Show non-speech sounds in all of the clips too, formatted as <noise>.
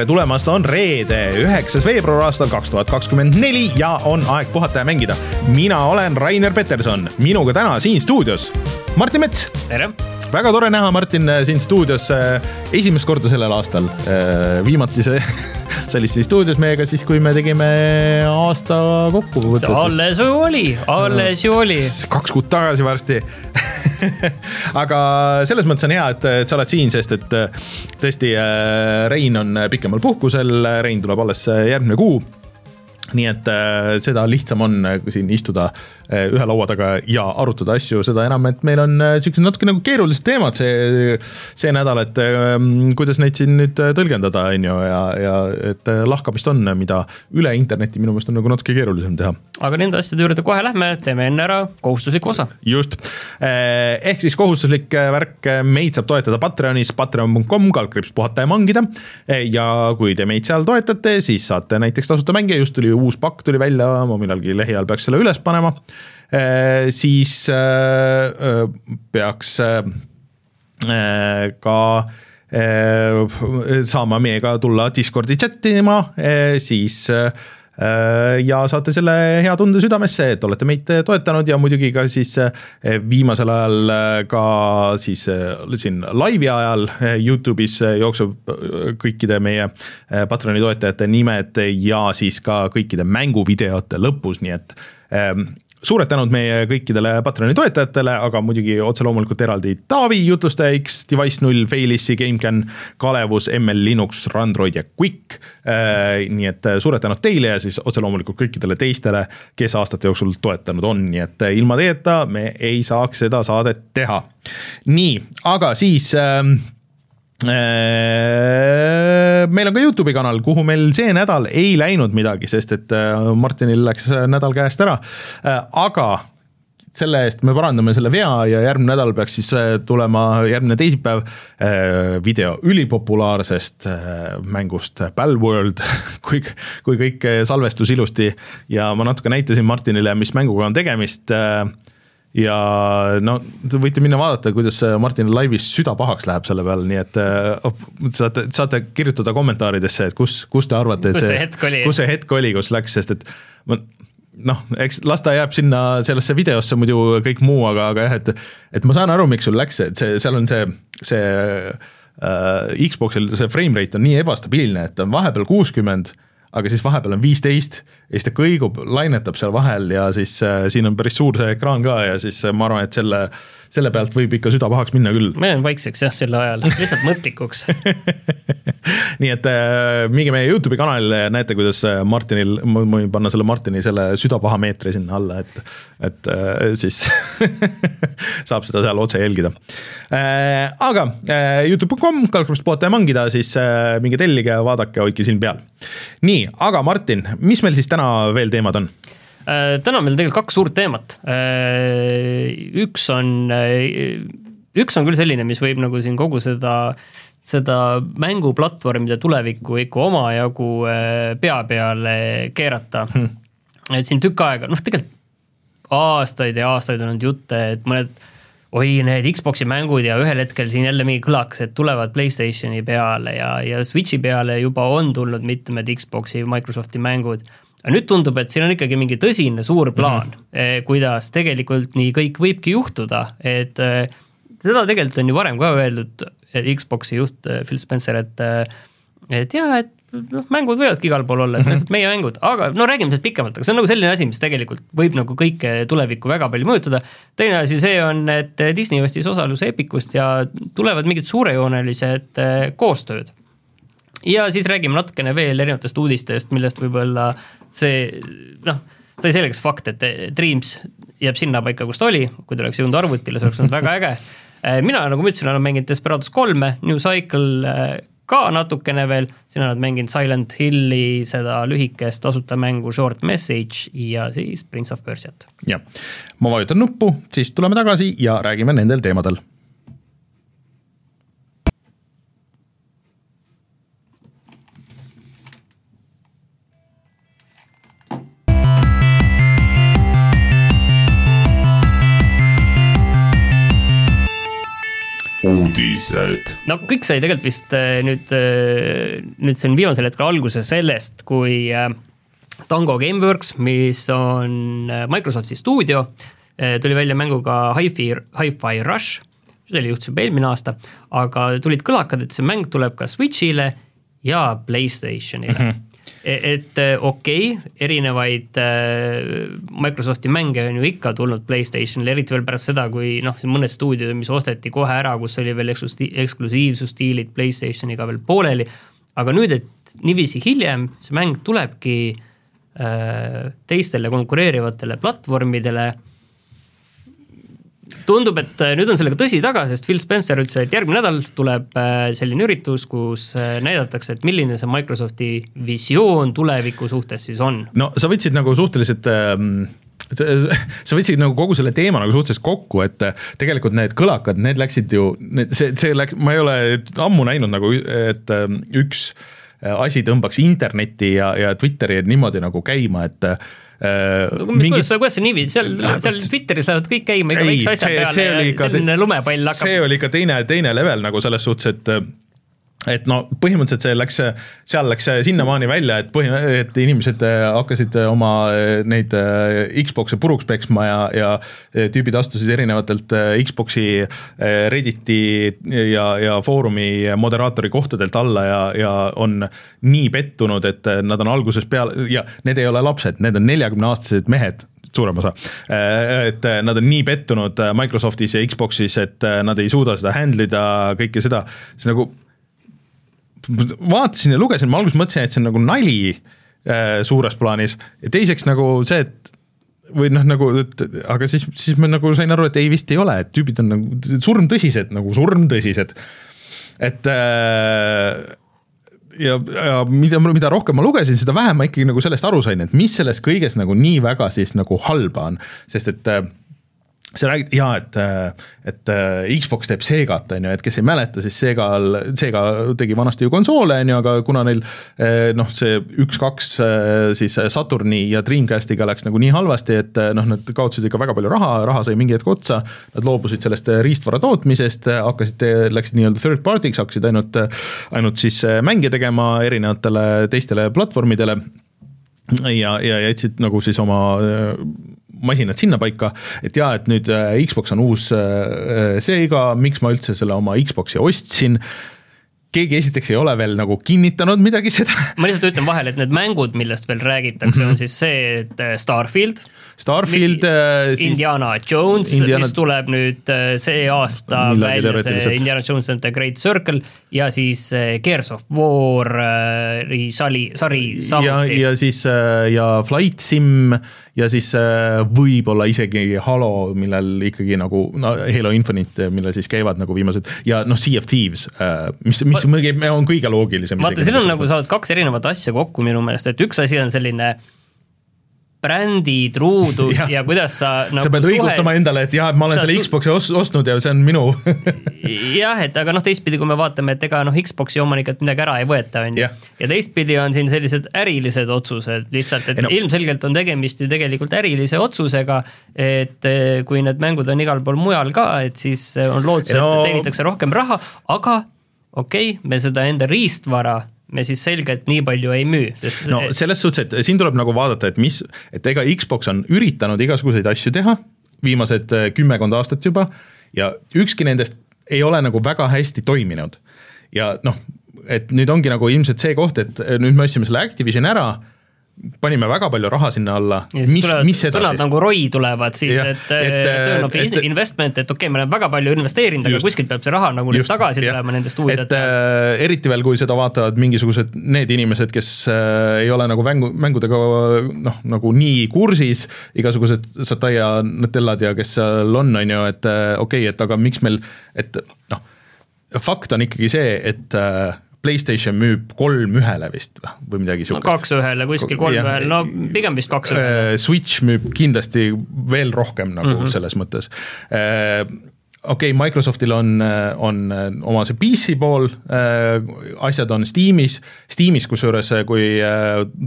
tere tulemast, on reede, üheksas veebruar aastal kaks tuhat kakskümmend neli ja on aeg puhata ja mängida. mina olen Rainer Peterson, minuga täna siin stuudios Martin Mets. tere väga tore näha, Martin, siin stuudios esimest korda sellel aastal. viimati see, <laughs> sa olid siin stuudios meiega siis, kui me tegime aasta kokkuvõtet. alles ju oli, alles ju oli. kaks kuud tagasi varsti <laughs> <laughs> aga selles mõttes on hea, et, et sa oled siin, sest et tõesti Rein on pikemal puhkusel, Rein tuleb alles järgmine kuu nii et äh, seda lihtsam on äh, siin istuda äh, ühe laua taga ja arutada asju, seda enam, et meil on äh, siuksed natuke nagu keerulised teemad see, see nädal, et äh, kuidas neid siin nüüd äh, tõlgendada, on ju, ja, ja et äh, lahkamist on, mida üle interneti minu meelest on nagu natuke keerulisem teha. aga nende asjade juurde kohe lähme, teeme enne ära kohustusliku osa. just, äh, ehk siis kohustuslik äh, värk, meid saab toetada Patreonis, patreon.com, kaldkriips puhata ja mangida. ja kui te meid seal toetate, siis saate näiteks tasuta mänge, just tuli uus pakk tuli välja, ma millalgi lähiajal peaks selle üles panema. siis äh, peaks äh, ka äh, saama meiega tulla Discordi chat ima, siis ja saate selle hea tunde südamesse, et olete meid toetanud ja muidugi ka siis viimasel ajal ka siis siin laivi ajal Youtube'is jookseb kõikide meie Patroni toetajate nimed ja siis ka kõikide mänguvideote lõpus, nii et suured tänud meie kõikidele Patreoni toetajatele, aga muidugi otse loomulikult eraldi Taavi, Jutlustaja X, Device null, Failissi, GameCAN, Kalevus, ML Linux, Randroid ja Quick. nii et suured tänud teile ja siis otse loomulikult kõikidele teistele, kes aastate jooksul toetanud on, nii et ilma teieta me ei saaks seda saadet teha. nii, aga siis äh, meil on ka Youtube'i kanal, kuhu meil see nädal ei läinud midagi, sest et Martinil läks nädal käest ära, aga selle eest me parandame selle vea ja järgmine nädal peaks siis tulema, järgmine teisipäev, video ülipopulaarsest mängust Palworld, <laughs> kui, kui kõik salvestus ilusti. Ja ma natuke näitasin Martinile, mis mänguga on tegemist ja no te võite minna vaadata, kuidas Martin laivis süda pahaks läheb selle peale, nii et äh, saate, saate kirjutada kommentaaridesse, et kus, kus te arvate, et kus see, kus see hetk oli, kus läks, sest et ma noh, eks las ta jääb sinna sellesse videosse muidu kõik muu, aga, aga jah, et et ma saan aru, miks sul läks, et see, seal on see, see äh, Xbox'il see frame rate on nii ebastabiilne, et ta on vahepeal kuuskümmend aga siis vahepeal on viisteist ja siis ta kõigub, lainetab seal vahel ja siis äh, siin on päris suur see ekraan ka ja siis äh, ma arvan, et selle, selle pealt võib ikka süda pahaks minna küll. ma jään vaikseks jah, sel ajal, lihtsalt mõtlikuks <laughs> nii et äh, minge meie Youtube'i kanalile ja näete, kuidas äh, Martinil, ma võin panna selle Martini selle südapahameetri sinna alla, et, et äh, siis <laughs> saab seda seal otse jälgida äh,. aga äh, Youtube.com, kalkrust puhata ja mangida, siis äh, minge tellige, vaadake, hoidke silm peal. nii, aga Martin, mis meil siis täna veel teemad on? Äh, täna on meil tegelikult kaks suurt teemat. üks on, üks on küll selline, mis võib nagu siin kogu seda seda mänguplatvormide tulevikku ikka omajagu pea peale keerata hmm.. et siin tükk aega, noh tegelikult aastaid ja aastaid on olnud jutte, et mõned oi, need Xbox'i mängud ja ühel hetkel siin jälle mingi kõlakesed tulevad Playstationi peale ja, ja Switch'i peale juba on tulnud mitmed Xbox'i, Microsofti mängud. Aga nüüd tundub, et siin on ikkagi mingi tõsine suur plaan mm, -hmm. kuidas tegelikult nii kõik võibki juhtuda, et seda tegelikult on ju varem ka öeldud, Xbox'i juht Phil Spencer, et et jaa, et noh, mängud võivadki igal pool olla, et mm -hmm. lihtsalt meie mängud, aga no räägime sellest pikemalt, aga see on nagu selline asi, mis tegelikult võib nagu kõike tulevikku väga palju mõjutada. teine asi, see on, et Disney ostis osaluse Epicust ja tulevad mingid suurejoonelised koostööd. Ja siis räägime natukene veel erinevatest uudistest, millest võib-olla see noh, sai selgeks fakt, et Dreams jääb sinnapaika, kus ta oli, kui ta oleks jõudnud arvutile, see oleks olnud väga äge. <laughs> Mina, nagu ma ütlesin, olen mänginud Desperados kolme, New Cycle ka natukene veel, siin oled mänginud Silent Hilli, seda lühikest tasuta mängu Short Message ja siis Prince of Persiat. jah, ma vajutan nuppu, siis tuleme tagasi ja räägime nendel teemadel uudised. no kõik sai tegelikult vist äh, nüüd, nüüd see on viimasel hetkel alguse sellest, kui äh, Tango Gameworks, mis on äh, Microsofti stuudio, tuli välja mänguga Hi-Fi, Hi-Fi Rush, see oli juhtus juba eelmine aasta, aga tulid kõlakad, et see mäng tuleb ka Switch'ile ja Playstationile mm. -hmm et äh, okei okay,, erinevaid äh, Microsofti mänge on ju ikka tulnud Playstationile, eriti veel pärast seda, kui noh, mõned stuudiod, mis osteti kohe ära, kus oli veel eksklusi- eksklusiivsusdiilid Playstationiga veel pooleli, aga nüüd, et niiviisi hiljem see mäng tulebki äh, teistele konkureerivatele platvormidele tundub, et äh, nüüd on sellega tõsi taga, sest Phil Spencer ütles, et järgmine nädal tuleb äh, selline üritus, kus äh, näidatakse, et milline see Microsofti visioon tuleviku suhtes siis on. no sa võtsid nagu suhteliselt ähm, sa võtsid nagu kogu selle teema nagu suhteliselt kokku, et tegelikult need kõlakad, need läksid ju, see, see läks, ma ei ole ammu näinud nagu, et ähm, üks asi tõmbaks internetti ja, ja Twitteri niimoodi nagu käima, et mingid... kuidas, see niiviisi, seal, seal Twitteris lähevad kõik käima iga väikse asja peale ja selline lumepall hakkab. see oli ikka teine, teine level nagu selles suhtes, et et no põhimõtteliselt see läks, seal läks see sinnamaani välja, et põhi, et inimesed hakkasid oma neid Xbox'e puruks peksma ja, ja tüübid astusid erinevatelt Xbox'i Redditi ja, ja Foorumi moderaatori kohtadelt alla ja, ja on nii pettunud, et nad on algusest peale ja need ei ole lapsed, need on neljakümneaastased mehed suurem osa, et nad on nii pettunud Microsoftis ja Xbox'is, et nad ei suuda seda handle ida, kõike seda, siis nagu vaatasin ja lugesin, ma alguses mõtlesin, et see on nagu nali äh, suures plaanis ja teiseks nagu see, et või noh, nagu, et aga siis, siis ma nagu sain aru, et ei vist ei ole, et tüübid on nagu surmtõsised, nagu surmtõsised. et äh, ja, ja mida, mida rohkem ma lugesin, seda vähem ma ikkagi nagu sellest aru sain, et mis selles kõiges nagu nii väga siis nagu halba on, sest et äh, sa räägid jaa, et, et Xbox teeb Segat, on ju, et kes ei mäleta, siis Segal, Sega tegi vanasti ju konsoole, on ju, aga kuna neil noh, see üks-kaks siis Saturni ja Dreamcastiga läks nagu nii halvasti, et noh, nad kaotasid ikka väga palju raha, raha sai mingi hetk otsa, nad loobusid sellest riistvara tootmisest, hakkasid, läksid nii-öelda third party'ks, hakkasid ainult, ainult siis mänge tegema erinevatele teistele platvormidele ja, ja jätsid nagu siis oma masinad sinnapaika, et jaa, et nüüd Xbox on uus Sega, miks ma üldse selle oma Xbox'i ostsin keegi esiteks ei ole veel nagu kinnitanud midagi seda. ma lihtsalt ütlen vahele, et need mängud, millest veel räägitakse mm, -hmm. on siis see, et Starfield. Starfield äh, siis Indiana Jones Indiana..., mis tuleb nüüd see aasta Millagi välja, see Indiana Jones and the Great Circle ja siis Gears of War'i sali, sari samuti. ja, siis ja Flight Sim ja siis võib-olla isegi Halo, millel ikkagi nagu no Halo Infinite, millel siis käivad nagu viimased ja noh, Sea of Thieves, mis, mis ma, on kõige loogilisem. vaata, siin on nagu saavad kaks erinevat asja kokku minu meelest, et üks asi on selline brändi truudus ja, ja kuidas sa nagu sa pead suhe... õigustama endale, et jah, et ma olen sa selle Xbox'i ost, ostnud ja see on minu <laughs> jah, et aga noh, teistpidi, kui me vaatame, et ega noh, Xbox'i omanikelt midagi ära ei võeta, on ju. ja teistpidi on siin sellised ärilised otsused lihtsalt, et no. ilmselgelt on tegemist ju tegelikult ärilise otsusega, et eh, kui need mängud on igal pool mujal ka, et siis on lootus, et no. teenitakse rohkem raha, aga okei okay,, me seda enda riistvara me siis selgelt nii palju ei müü, sest no selles suhtes, et siin tuleb nagu vaadata, et mis, et ega Xbox on üritanud igasuguseid asju teha viimased kümmekond aastat juba ja ükski nendest ei ole nagu väga hästi toiminud. ja noh, et nüüd ongi nagu ilmselt see koht, et nüüd me ostsime selle Activisioni ära panime väga palju raha sinna alla, mis, mis edasi? sõnad nagu ROI tulevad siis, et, et turn of et, investment, et okei okay,, me oleme väga palju investeerinud, aga kuskilt peab see raha nagu nüüd tagasi ja, tulema nendest et äh, eriti veel, kui seda vaatavad mingisugused need inimesed, kes äh, ei ole nagu mängu, mängudega noh, nagu nii kursis, igasugused Sataya Natellad ja kes seal on, on ju, et äh, okei okay,, et aga miks meil, et noh, fakt on ikkagi see, et äh, Playstation müüb kolm ühele vist või midagi siukest no,. kaks ühele, kuskil kolm ja, ühele, no pigem vist kaks ühele. Switch müüb kindlasti veel rohkem nagu mm -hmm. selles mõttes. okei okay,, Microsoftil on, on oma see PC pool, asjad on Steamis, Steamis kusjuures, kui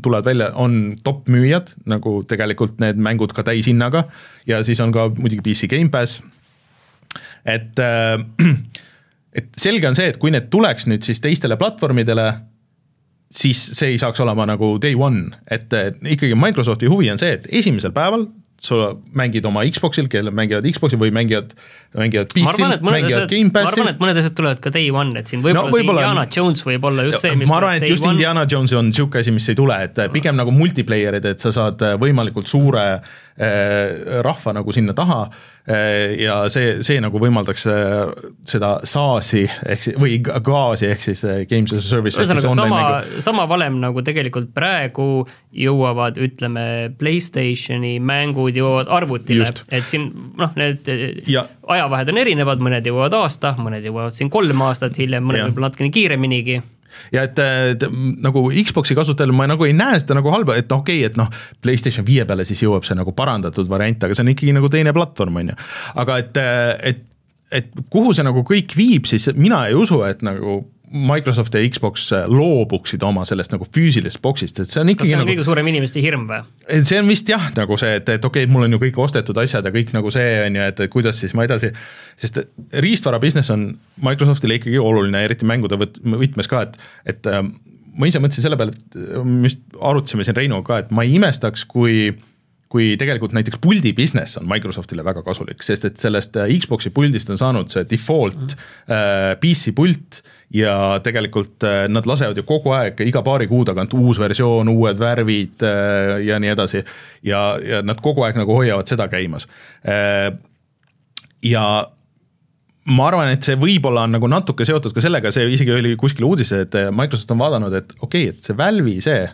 tulevad välja, on top müüjad nagu tegelikult need mängud ka täishinnaga ja siis on ka muidugi PC Gamepass, et äh, <clears throat> et selge on see, et kui need tuleks nüüd siis teistele platvormidele, siis see ei saaks olema nagu day one, et ikkagi Microsofti huvi on see, et esimesel päeval sa mängid oma Xboxil, kellel mängivad Xboxil või mängivad, mängivad PC-l, mängivad Gamepassil. ma arvan, et mõned asjad tulevad ka day one, et siin võib-olla no, võib see Indiana Jones võib olla just see, mis ma arvan, et just one. Indiana Jones on niisugune asi, mis ei tule, et pigem nagu multiplayer'id, et sa saad võimalikult suure äh, rahva nagu sinna taha äh, ja see, see nagu võimaldaks äh, seda SaaS-i ehk siis, või gaasi ehk siis äh, Games as a Service. ühesõnaga sama, sama valem nagu tegelikult praegu jõuavad, ütleme, Playstationi mängud jõuavad arvutile, et siin noh, need ja. ajavahed on erinevad, mõned jõuavad aasta, mõned jõuavad siin kolm aastat hiljem, mõned võib-olla natukene kiireminigi ja et, et nagu Xbox'i kasutajal ma nagu ei näe seda nagu halba, et noh, okei okay,, et noh, PlayStation viie peale siis jõuab see nagu parandatud variant, aga see on ikkagi nagu teine platvorm, on ju. aga et, et, et kuhu see nagu kõik viib, siis mina ei usu, et nagu Microsoft ja Xbox loobuksid oma sellest nagu füüsilisest boksist, et see on ikkagi kas see on nagu, kõige suurem inimeste hirm või? see on vist jah, nagu see, et, et okei okay,, mul on ju kõik ostetud asjad ja kõik nagu see on ju, et, kuidas siis ma edasi, sest riistvara business on Microsoftile ikkagi oluline, eriti mängude võt-, võtmes ka, et, et äh, ma ise mõtlesin selle peale, et me vist arutasime siin Reinuga ka, et ma ei imestaks, kui kui tegelikult näiteks puldi business on Microsoftile väga kasulik, sest et sellest äh, Xbox'i puldist on saanud see default mm. äh, PC pult ja tegelikult äh, nad lasevad ju kogu aeg, iga paari kuu tagant uus versioon, uued värvid äh, ja nii edasi. ja, ja nad kogu aeg nagu hoiavad seda käimas. Äh, ja ma arvan, et see võib-olla on nagu natuke seotud ka sellega, see isegi oli kuskil uudises, et Microsoft on vaadanud, et okei okay,, et see Valve'i see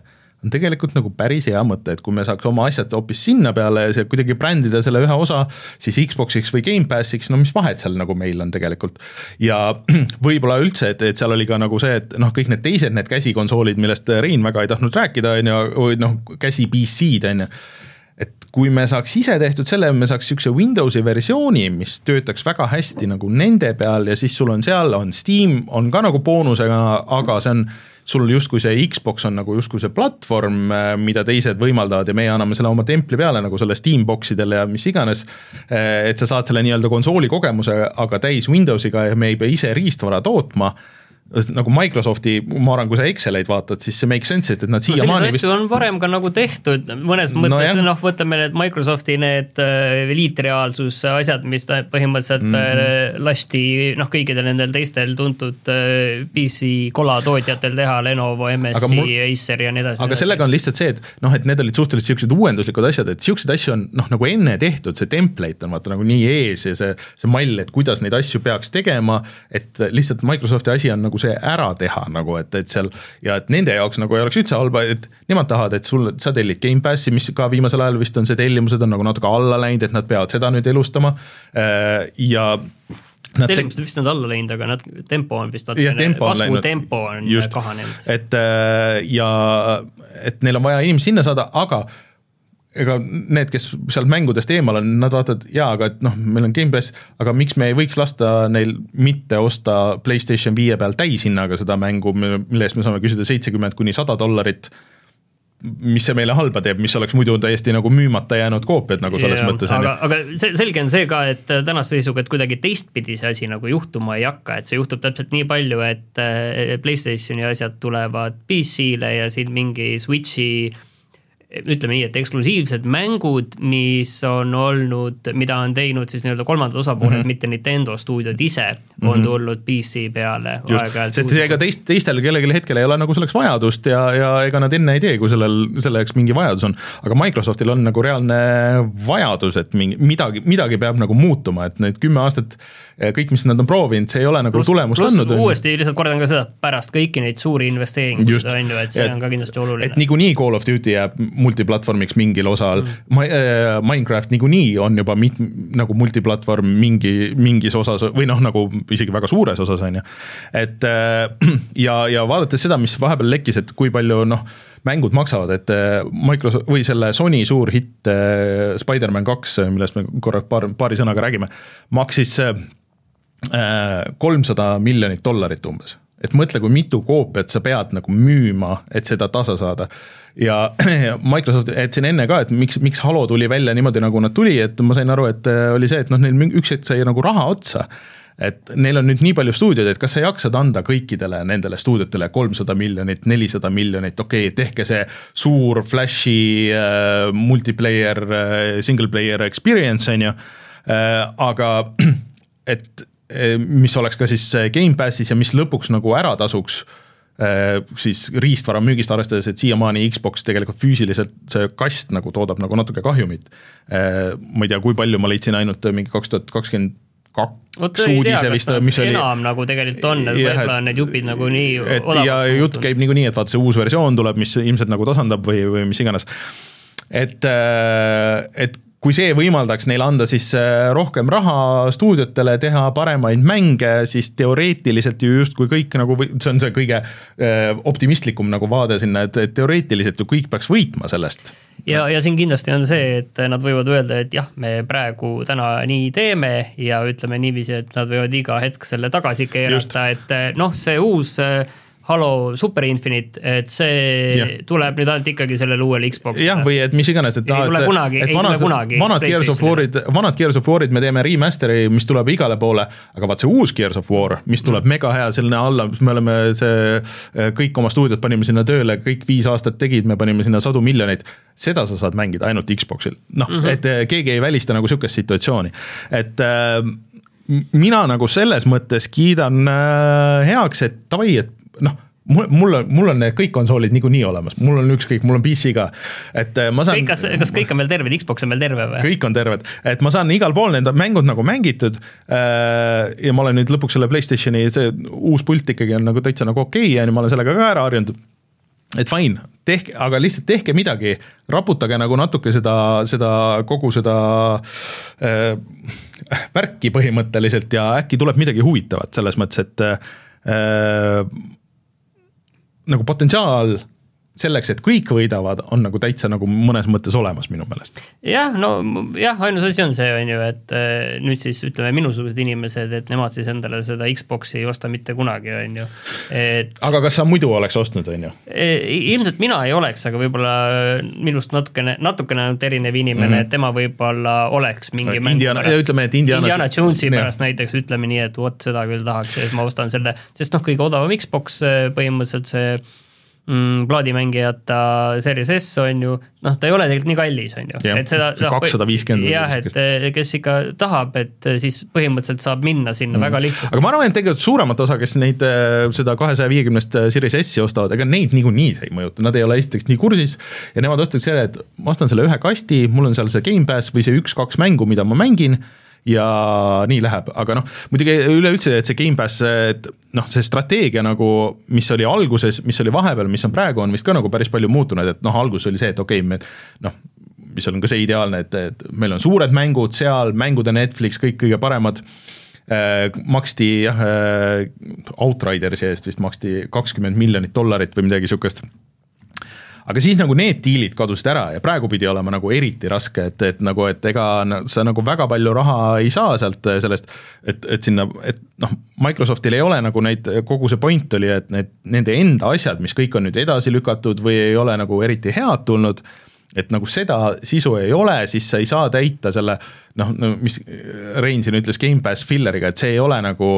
on tegelikult nagu päris hea mõte, et kui me saaks oma asjad hoopis sinna peale ja kuidagi brändida selle ühe osa, siis Xbox'iks või Gamepassiks, no mis vahet seal nagu meil on tegelikult. ja <clears throat> võib-olla üldse, et, et seal oli ka nagu see, et noh, kõik need teised, need käsikonsoolid, millest Rein väga ei tahtnud rääkida, on ju, või noh, käsi PC-d, on ju et kui me saaks ise tehtud selle, me saaks niisuguse Windowsi versiooni, mis töötaks väga hästi nagu nende peal ja siis sul on seal, on Steam, on ka nagu boonusega, aga see on sul justkui see Xbox on nagu justkui see platvorm, äh, mida teised võimaldavad ja meie anname selle oma templi peale nagu selle Steambox idele ja mis iganes. Äh, et sa saad selle nii-öelda konsooli kogemuse, aga täis Windowsiga ja me ei pea ise riistvara tootma nagu Microsofti, ma arvan, kui sa Exceleid vaatad, siis see make sense, et nad siiamaani no, vist on varem ka nagu tehtud, mõnes mõttes no, noh, võtame need Microsofti need äh, liitreaalsuse asjad, mis põhimõtteliselt mm -hmm. lasti noh, kõikidel nendel teistel tuntud äh, PC kolatootjatel teha, Lenovo, MSI, mul... Acer ja nii edasi. aga sellega on lihtsalt see, et noh, et need olid suhteliselt niisugused uuenduslikud asjad, et niisuguseid asju on noh, nagu enne tehtud, see template on vaata nagu nii ees ja see, see mall, et kuidas neid asju peaks tegema, et lihtsalt Microsofti asi on nagu nagu see ära teha nagu, et, et seal ja et nende jaoks nagu ei oleks üldse halba, et nemad tahavad, et sul, sa tellid Gamepassi, mis ka viimasel ajal vist on see tellimused on nagu natuke alla läinud, et nad peavad seda nüüd elustama. Äh, ja tellimused vist on alla läinud, aga nad, tempo on vist natukene, kasvutempo on just, kahanenud. et äh, ja et neil on vaja inimesi sinna saada, aga ega need, kes seal mängudest eemal on, nad vaatavad, jaa, aga et noh, meil on Gamepass, aga miks me ei võiks lasta neil mitte osta PlayStation viie peal täishinnaga seda mängu, mille eest me saame küsida seitsekümmend kuni sada dollarit, mis see meile halba teeb, mis oleks muidu täiesti nagu müümata jäänud koopiad nagu selles yeah, mõttes. aga, aga see, selge on see ka, et tänase seisuga, et kuidagi teistpidi see asi nagu juhtuma ei hakka, et see juhtub täpselt nii palju, et eh, PlayStationi asjad tulevad PC-le ja siin mingi Switch'i ütleme nii, et eksklusiivsed mängud, mis on olnud, mida on teinud siis nii-öelda kolmandad osapooled mm, -hmm. mitte Nintendo stuudiod ise mm, -hmm. on tulnud PC peale. sest ega teist, teistel kellelgi hetkel ei ole nagu selleks vajadust ja, ja ega nad enne ei tee, kui sellel, selleks mingi vajadus on. aga Microsoftil on nagu reaalne vajadus, et mingi, midagi, midagi peab nagu muutuma, et need kümme aastat kõik, mis nad on proovinud, see ei ole nagu plus, tulemust plus andnud. uuesti lihtsalt kordan ka seda, pärast kõiki neid suuri investeeringuid on ju, et see et, on ka kindlasti oluline. et niikuinii Call of Duty jääb multiplatvormiks mingil osal mm., äh, Minecraft niikuinii on juba mit-, nagu multiplatvorm mingi, mingis osas või noh, nagu isegi väga suures osas, on ju. et äh, <clears throat> ja, ja vaadates seda, mis vahepeal lekkis, et kui palju noh, mängud maksavad, et Microsoft või selle Sony suur hitt Spider-man kaks, millest me korra paar, paari sõnaga räägime, maksis kolmsada miljonit dollarit umbes. Et mõtle, kui mitu koopiat sa pead nagu müüma, et seda tasa saada. ja <clears throat> Microsoft, et siin enne ka, et miks, miks Halo tuli välja niimoodi, nagu nad tuli, et ma sain aru, et äh, oli see, et noh, neil üks hetk sai nagu raha otsa. Et neil on nüüd nii palju stuudioid, et kas sa jaksad anda kõikidele nendele stuudiotele kolmsada miljonit, nelisada miljonit, okei okay,, tehke see suur flash'i äh, multiplayer äh,, single player experience, on ju äh,, aga <clears throat> et äh, mis oleks ka siis Gamepassis ja mis lõpuks nagu ära tasuks äh, siis riistvara müügist, arvestades, et siiamaani Xbox tegelikult füüsiliselt see kast nagu toodab nagu natuke kahjumit. Ma ei tea, kui palju ma leidsin ainult mingi kaks tuhat kakskümmend kaks uudise vist, mis oli enam nagu tegelikult on, et võib-olla need jupid nagu nii et ja jutt käib niikuinii, et vaata see uus versioon tuleb, mis ilmselt nagu tasandab või, või mis iganes. et, et kui see võimaldaks neil anda siis äh, rohkem raha stuudiotele, teha paremaid mänge, siis teoreetiliselt ju justkui kõik nagu, see on see kõige äh, optimistlikum nagu vaade sinna, et, et teoreetiliselt ju kõik peaks võitma sellest. ja, ja siin kindlasti on see, et nad võivad öelda, et jah, me praegu täna nii teeme ja ütleme niiviisi, et nad võivad iga hetk selle tagasi keerata, et noh, see uus äh, Halo Super Infinite, et see ja. tuleb nüüd ainult ikkagi sellele uuele Xbox'ile. jah, või et mis iganes, et ei tule kunagi, ei tule kunagi. vanad Gears of War'id, vanad Gears of War'id me teeme remaster'i, mis tuleb igale poole, aga vaat see uus Gears of War, mis tuleb mm. mega hea selline alla, me oleme see, kõik oma stuudiod panime sinna tööle, kõik viis aastat tegid, me panime sinna sadu miljoneid, seda sa saad mängida ainult Xbox'il, noh mm, -hmm. et eh, keegi ei välista nagu sihukest situatsiooni, et äh, mina nagu selles mõttes kiidan äh, heaks, et davai, et noh, mul, mul on, mul on need kõik konsoolid niikuinii olemas, mul on ükskõik, mul on PC ka, et äh, ma saan. kas, kas kõik on veel terved, Xbox on veel terve või? kõik on terved, et ma saan igal pool need mängud nagu mängitud. Äh, ja ma olen nüüd lõpuks selle Playstationi, see uus pult ikkagi on nagu täitsa nagu okei okay, on ju, ma olen sellega ka ära harjunud et fine, tehke, aga lihtsalt tehke midagi, raputage nagu natuke seda, seda kogu seda äh, värki põhimõtteliselt ja äkki tuleb midagi huvitavat selles mõttes, et äh, nagu potentsiaal selleks, et kõik võidavad, on nagu täitsa nagu mõnes mõttes olemas minu meelest. jah, no jah, ainus asi on see, on ju, et äh, nüüd siis ütleme, minusugused inimesed, et nemad siis endale seda Xbox'i ei osta mitte kunagi, on ju, et aga kas sa muidu oleks ostnud, on ju? E, ilmselt mina ei oleks, aga võib-olla minust natukene, natukene ainult erinev inimene mm, -hmm. et tema võib-olla oleks mingi no, Indiana, ütleme, et Indiana Indiana Jonesi pärast näiteks ütleme nii, et vot seda küll tahaks, et ma ostan selle, sest noh, kõige odavam Xbox äh, põhimõtteliselt see plaadimängijata Series S on ju, noh, ta ei ole tegelikult nii kallis, on ju. et seda kakssada viiskümmend. jah, et eh, kes ikka tahab, et eh, siis põhimõtteliselt saab minna sinna mm. väga lihtsasti. aga ma arvan, et tegelikult suuremat osa, kes neid, eh, seda kahesaja viiekümnest Series S-i ostavad, ega neid niikuinii see ei mõjuta, nad ei ole esiteks nii kursis ja nemad ostaks selle, et ma ostan selle ühe kasti, mul on seal see Gamepass või see üks-kaks mängu, mida ma mängin ja nii läheb, aga noh, muidugi üleüldse, et see Gamepass, et noh, see strateegia nagu, mis oli alguses, mis oli vahepeal, mis on praegu, on vist ka nagu päris palju muutunud, et noh, alguses oli see, et okei okay,, me noh, mis on ka see ideaalne, et, et meil on suured mängud seal, mängude Netflix, kõik kõige paremad. Äh,, maksti jah äh,, Outridersi eest vist maksti kakskümmend miljonit dollarit või midagi sihukest aga siis nagu need diilid kadusid ära ja praegu pidi olema nagu eriti raske, et, et nagu, et ega sa nagu väga palju raha ei saa sealt sellest, et, et sinna, et noh, Microsoftil ei ole nagu neid, kogu see point oli, et need, nende enda asjad, mis kõik on nüüd edasi lükatud või ei ole nagu eriti head tulnud, et nagu seda sisu ei ole, siis sa ei saa täita selle noh, no mis Rein siin ütles Gamepass filleriga, et see ei ole nagu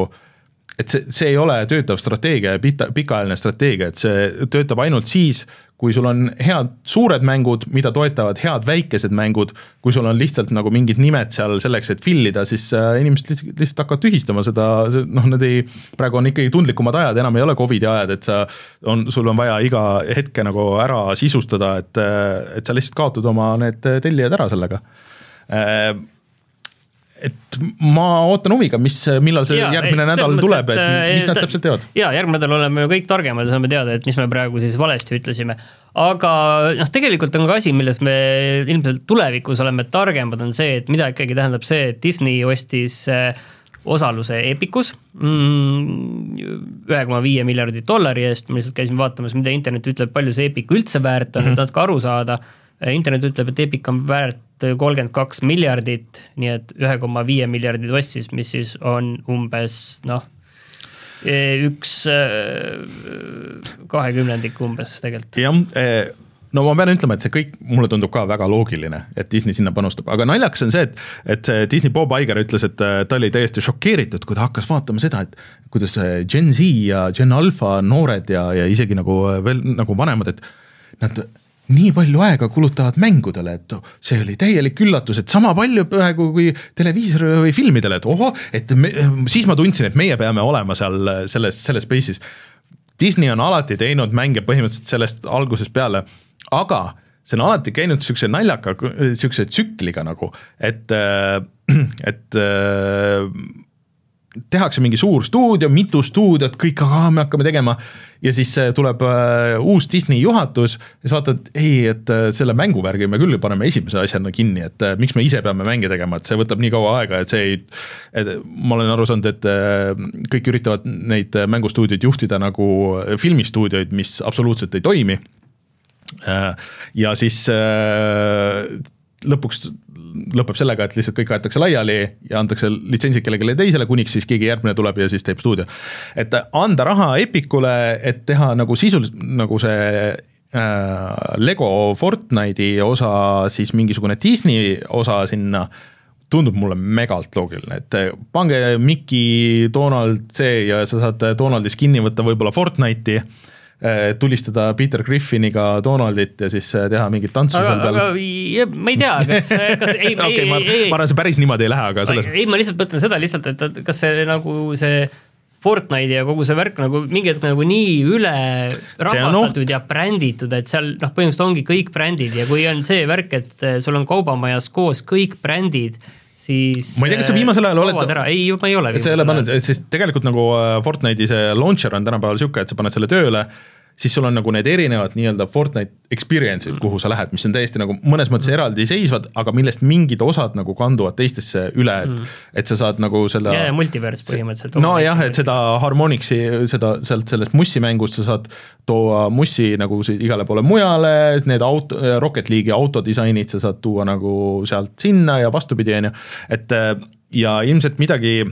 et see, see ei ole töötav strateegia ja pita, pikaajaline strateegia, et see töötab ainult siis, kui sul on head suured mängud, mida toetavad head väikesed mängud, kui sul on lihtsalt nagu mingid nimed seal selleks, et fill ida, siis äh, inimesed lihtsalt, lihtsalt hakkavad tühistama seda, noh, nad ei, praegu on ikkagi tundlikumad ajad, enam ei ole Covidi ajad, et sa on, sul on vaja iga hetke nagu ära sisustada, et, et sa lihtsalt kaotad oma need tellijad ära sellega. Äh, et ma ootan huviga, mis, millal see ja, järgmine nädal mõttes, tuleb, et mis nad täpselt teevad? jaa, järgmine nädal oleme ju kõik targemad ja saame teada, et mis me praegu siis valesti ütlesime. aga noh, tegelikult on ka asi, milles me ilmselt tulevikus oleme targemad, on see, et mida ikkagi tähendab see, et Disney ostis äh, osaluse Epicus mm, ühe koma viie miljardi dollari eest, ma lihtsalt käisin vaatamas, mida internet ütleb, palju see Epic üldse väärt on mm, -hmm. et natuke aru saada internet ütleb, et Epic on väärt kolmkümmend kaks miljardit, nii et ühe koma viie miljardit ostis, mis siis on umbes noh, üks kahekümnendik umbes tegelikult. jah, no ma pean ütlema, et see kõik mulle tundub ka väga loogiline, et Disney sinna panustab, aga naljakas on see, et, et see Disney Bob Iger ütles, et äh, ta oli täiesti šokeeritud, kui ta hakkas vaatama seda, et kuidas Gen Z ja Gen Alpha noored ja, ja isegi nagu veel nagu vanemad, et nad nii palju aega kulutavad mängudele, et see oli täielik üllatus, et sama palju praegu kui televiisorile või filmidele, et ohoh, et me, siis ma tundsin, et meie peame olema seal selles, selles space'is. Disney on alati teinud mänge põhimõtteliselt sellest algusest peale, aga see on alati käinud niisuguse naljaka, niisuguse tsükliga nagu, et, <clears throat> et tehakse mingi suur stuudio, mitu stuudiot, kõik, me hakkame tegema. Ja siis äh, tuleb äh, uus Disney juhatus ja siis vaatad, ei, et äh, selle mänguvärgi me küll paneme esimese asjana kinni, et miks me ise peame mänge tegema, et see võtab nii kaua aega, et see ei, et ma olen aru saanud, et kõik üritavad neid mängustuudioid juhtida nagu filmistuudioid, mis absoluutselt ei toimi. Ja siis lõpuks lõpeb sellega, et lihtsalt kõik aetakse laiali ja antakse litsentsid kellelegi teisele, kuniks siis keegi järgmine tuleb ja siis teeb stuudio. et anda raha Epicule, et teha nagu sisuliselt nagu see äh, Lego Fortnite'i osa, siis mingisugune Disney osa sinna tundub mulle megalt loogiline, et pange Mickey, Donald, see ja sa saad Donaldi skin'i võtta võib-olla Fortnite'i tulistada Peter Griffiniga Donaldit ja siis eh, teha mingit tantsu seal peal. ma ei tea, kas, kas ei <laughs> okay, ei, ma, ei, ma arvan, see päris niimoodi ei lähe, aga selles. ei, ma lihtsalt mõtlen seda lihtsalt, et kas see nagu see Fortnite ja kogu see värk nagu mingi hetk nagu nii üle rahvastatud ja bränditud, et seal noh, põhimõtteliselt ongi kõik brändid ja kui on see värk, et eh, sul on kaubamajas koos kõik brändid siis ma ei tea, kas sa viimasel ajal oled ei, ma ei ole sa ei ole pannud, sest tegelikult nagu Fortnite'i see launcher on tänapäeval niisugune, et sa paned selle tööle siis sul on nagu need erinevad nii-öelda Fortnite experience'id, kuhu sa lähed, mis on täiesti nagu mõnes mõttes mm. eraldiseisvad, aga millest mingid osad nagu kanduvad teistesse üle, et mm. et sa saad nagu selle yeah, multiverse põhimõtteliselt. nojah, et seda Harmonixi, seda sealt sellest Mussi mängust sa saad tuua Mussi nagu igale poole mujale, need auto, Rocket League'i autodisainid sa saad tuua nagu sealt sinna ja vastupidi, on ju, et ja ilmselt midagi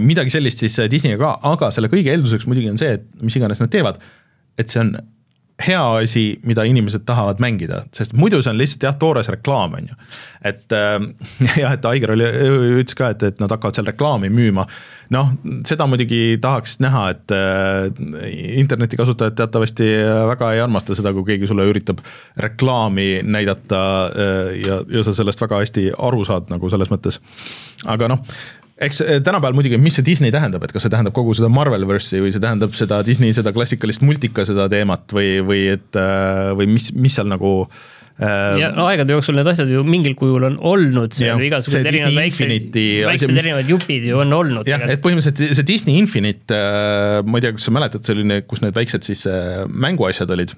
midagi sellist siis Disneyga ka, aga selle kõige eelduseks muidugi on see, et mis iganes nad teevad, et see on hea asi, mida inimesed tahavad mängida, sest muidu see on lihtsalt jah, toores reklaam, on ju. et äh, <laughs> jah, et Aigar oli, ütles ka, et, et nad hakkavad seal reklaami müüma. noh, seda muidugi tahaks näha, et äh, internetikasutajad teatavasti väga ei armasta seda, kui keegi sulle üritab reklaami näidata äh, ja, ja sa sellest väga hästi aru saad nagu selles mõttes. aga noh eks eh, tänapäeval muidugi, mis see Disney tähendab, et kas see tähendab kogu seda Marvelverse'i või see tähendab seda Disney seda klassikalist multika seda teemat või, või et äh, või mis, mis seal nagu äh, ja no aegade jooksul need asjad ju mingil kujul on olnud, igasugused erinevad väiksed, väiksed mis... erinevad jupid ju on olnud. jah, et põhimõtteliselt see Disney Infinite, ma ei tea, kas sa mäletad, selline, kus need väiksed siis mänguasjad olid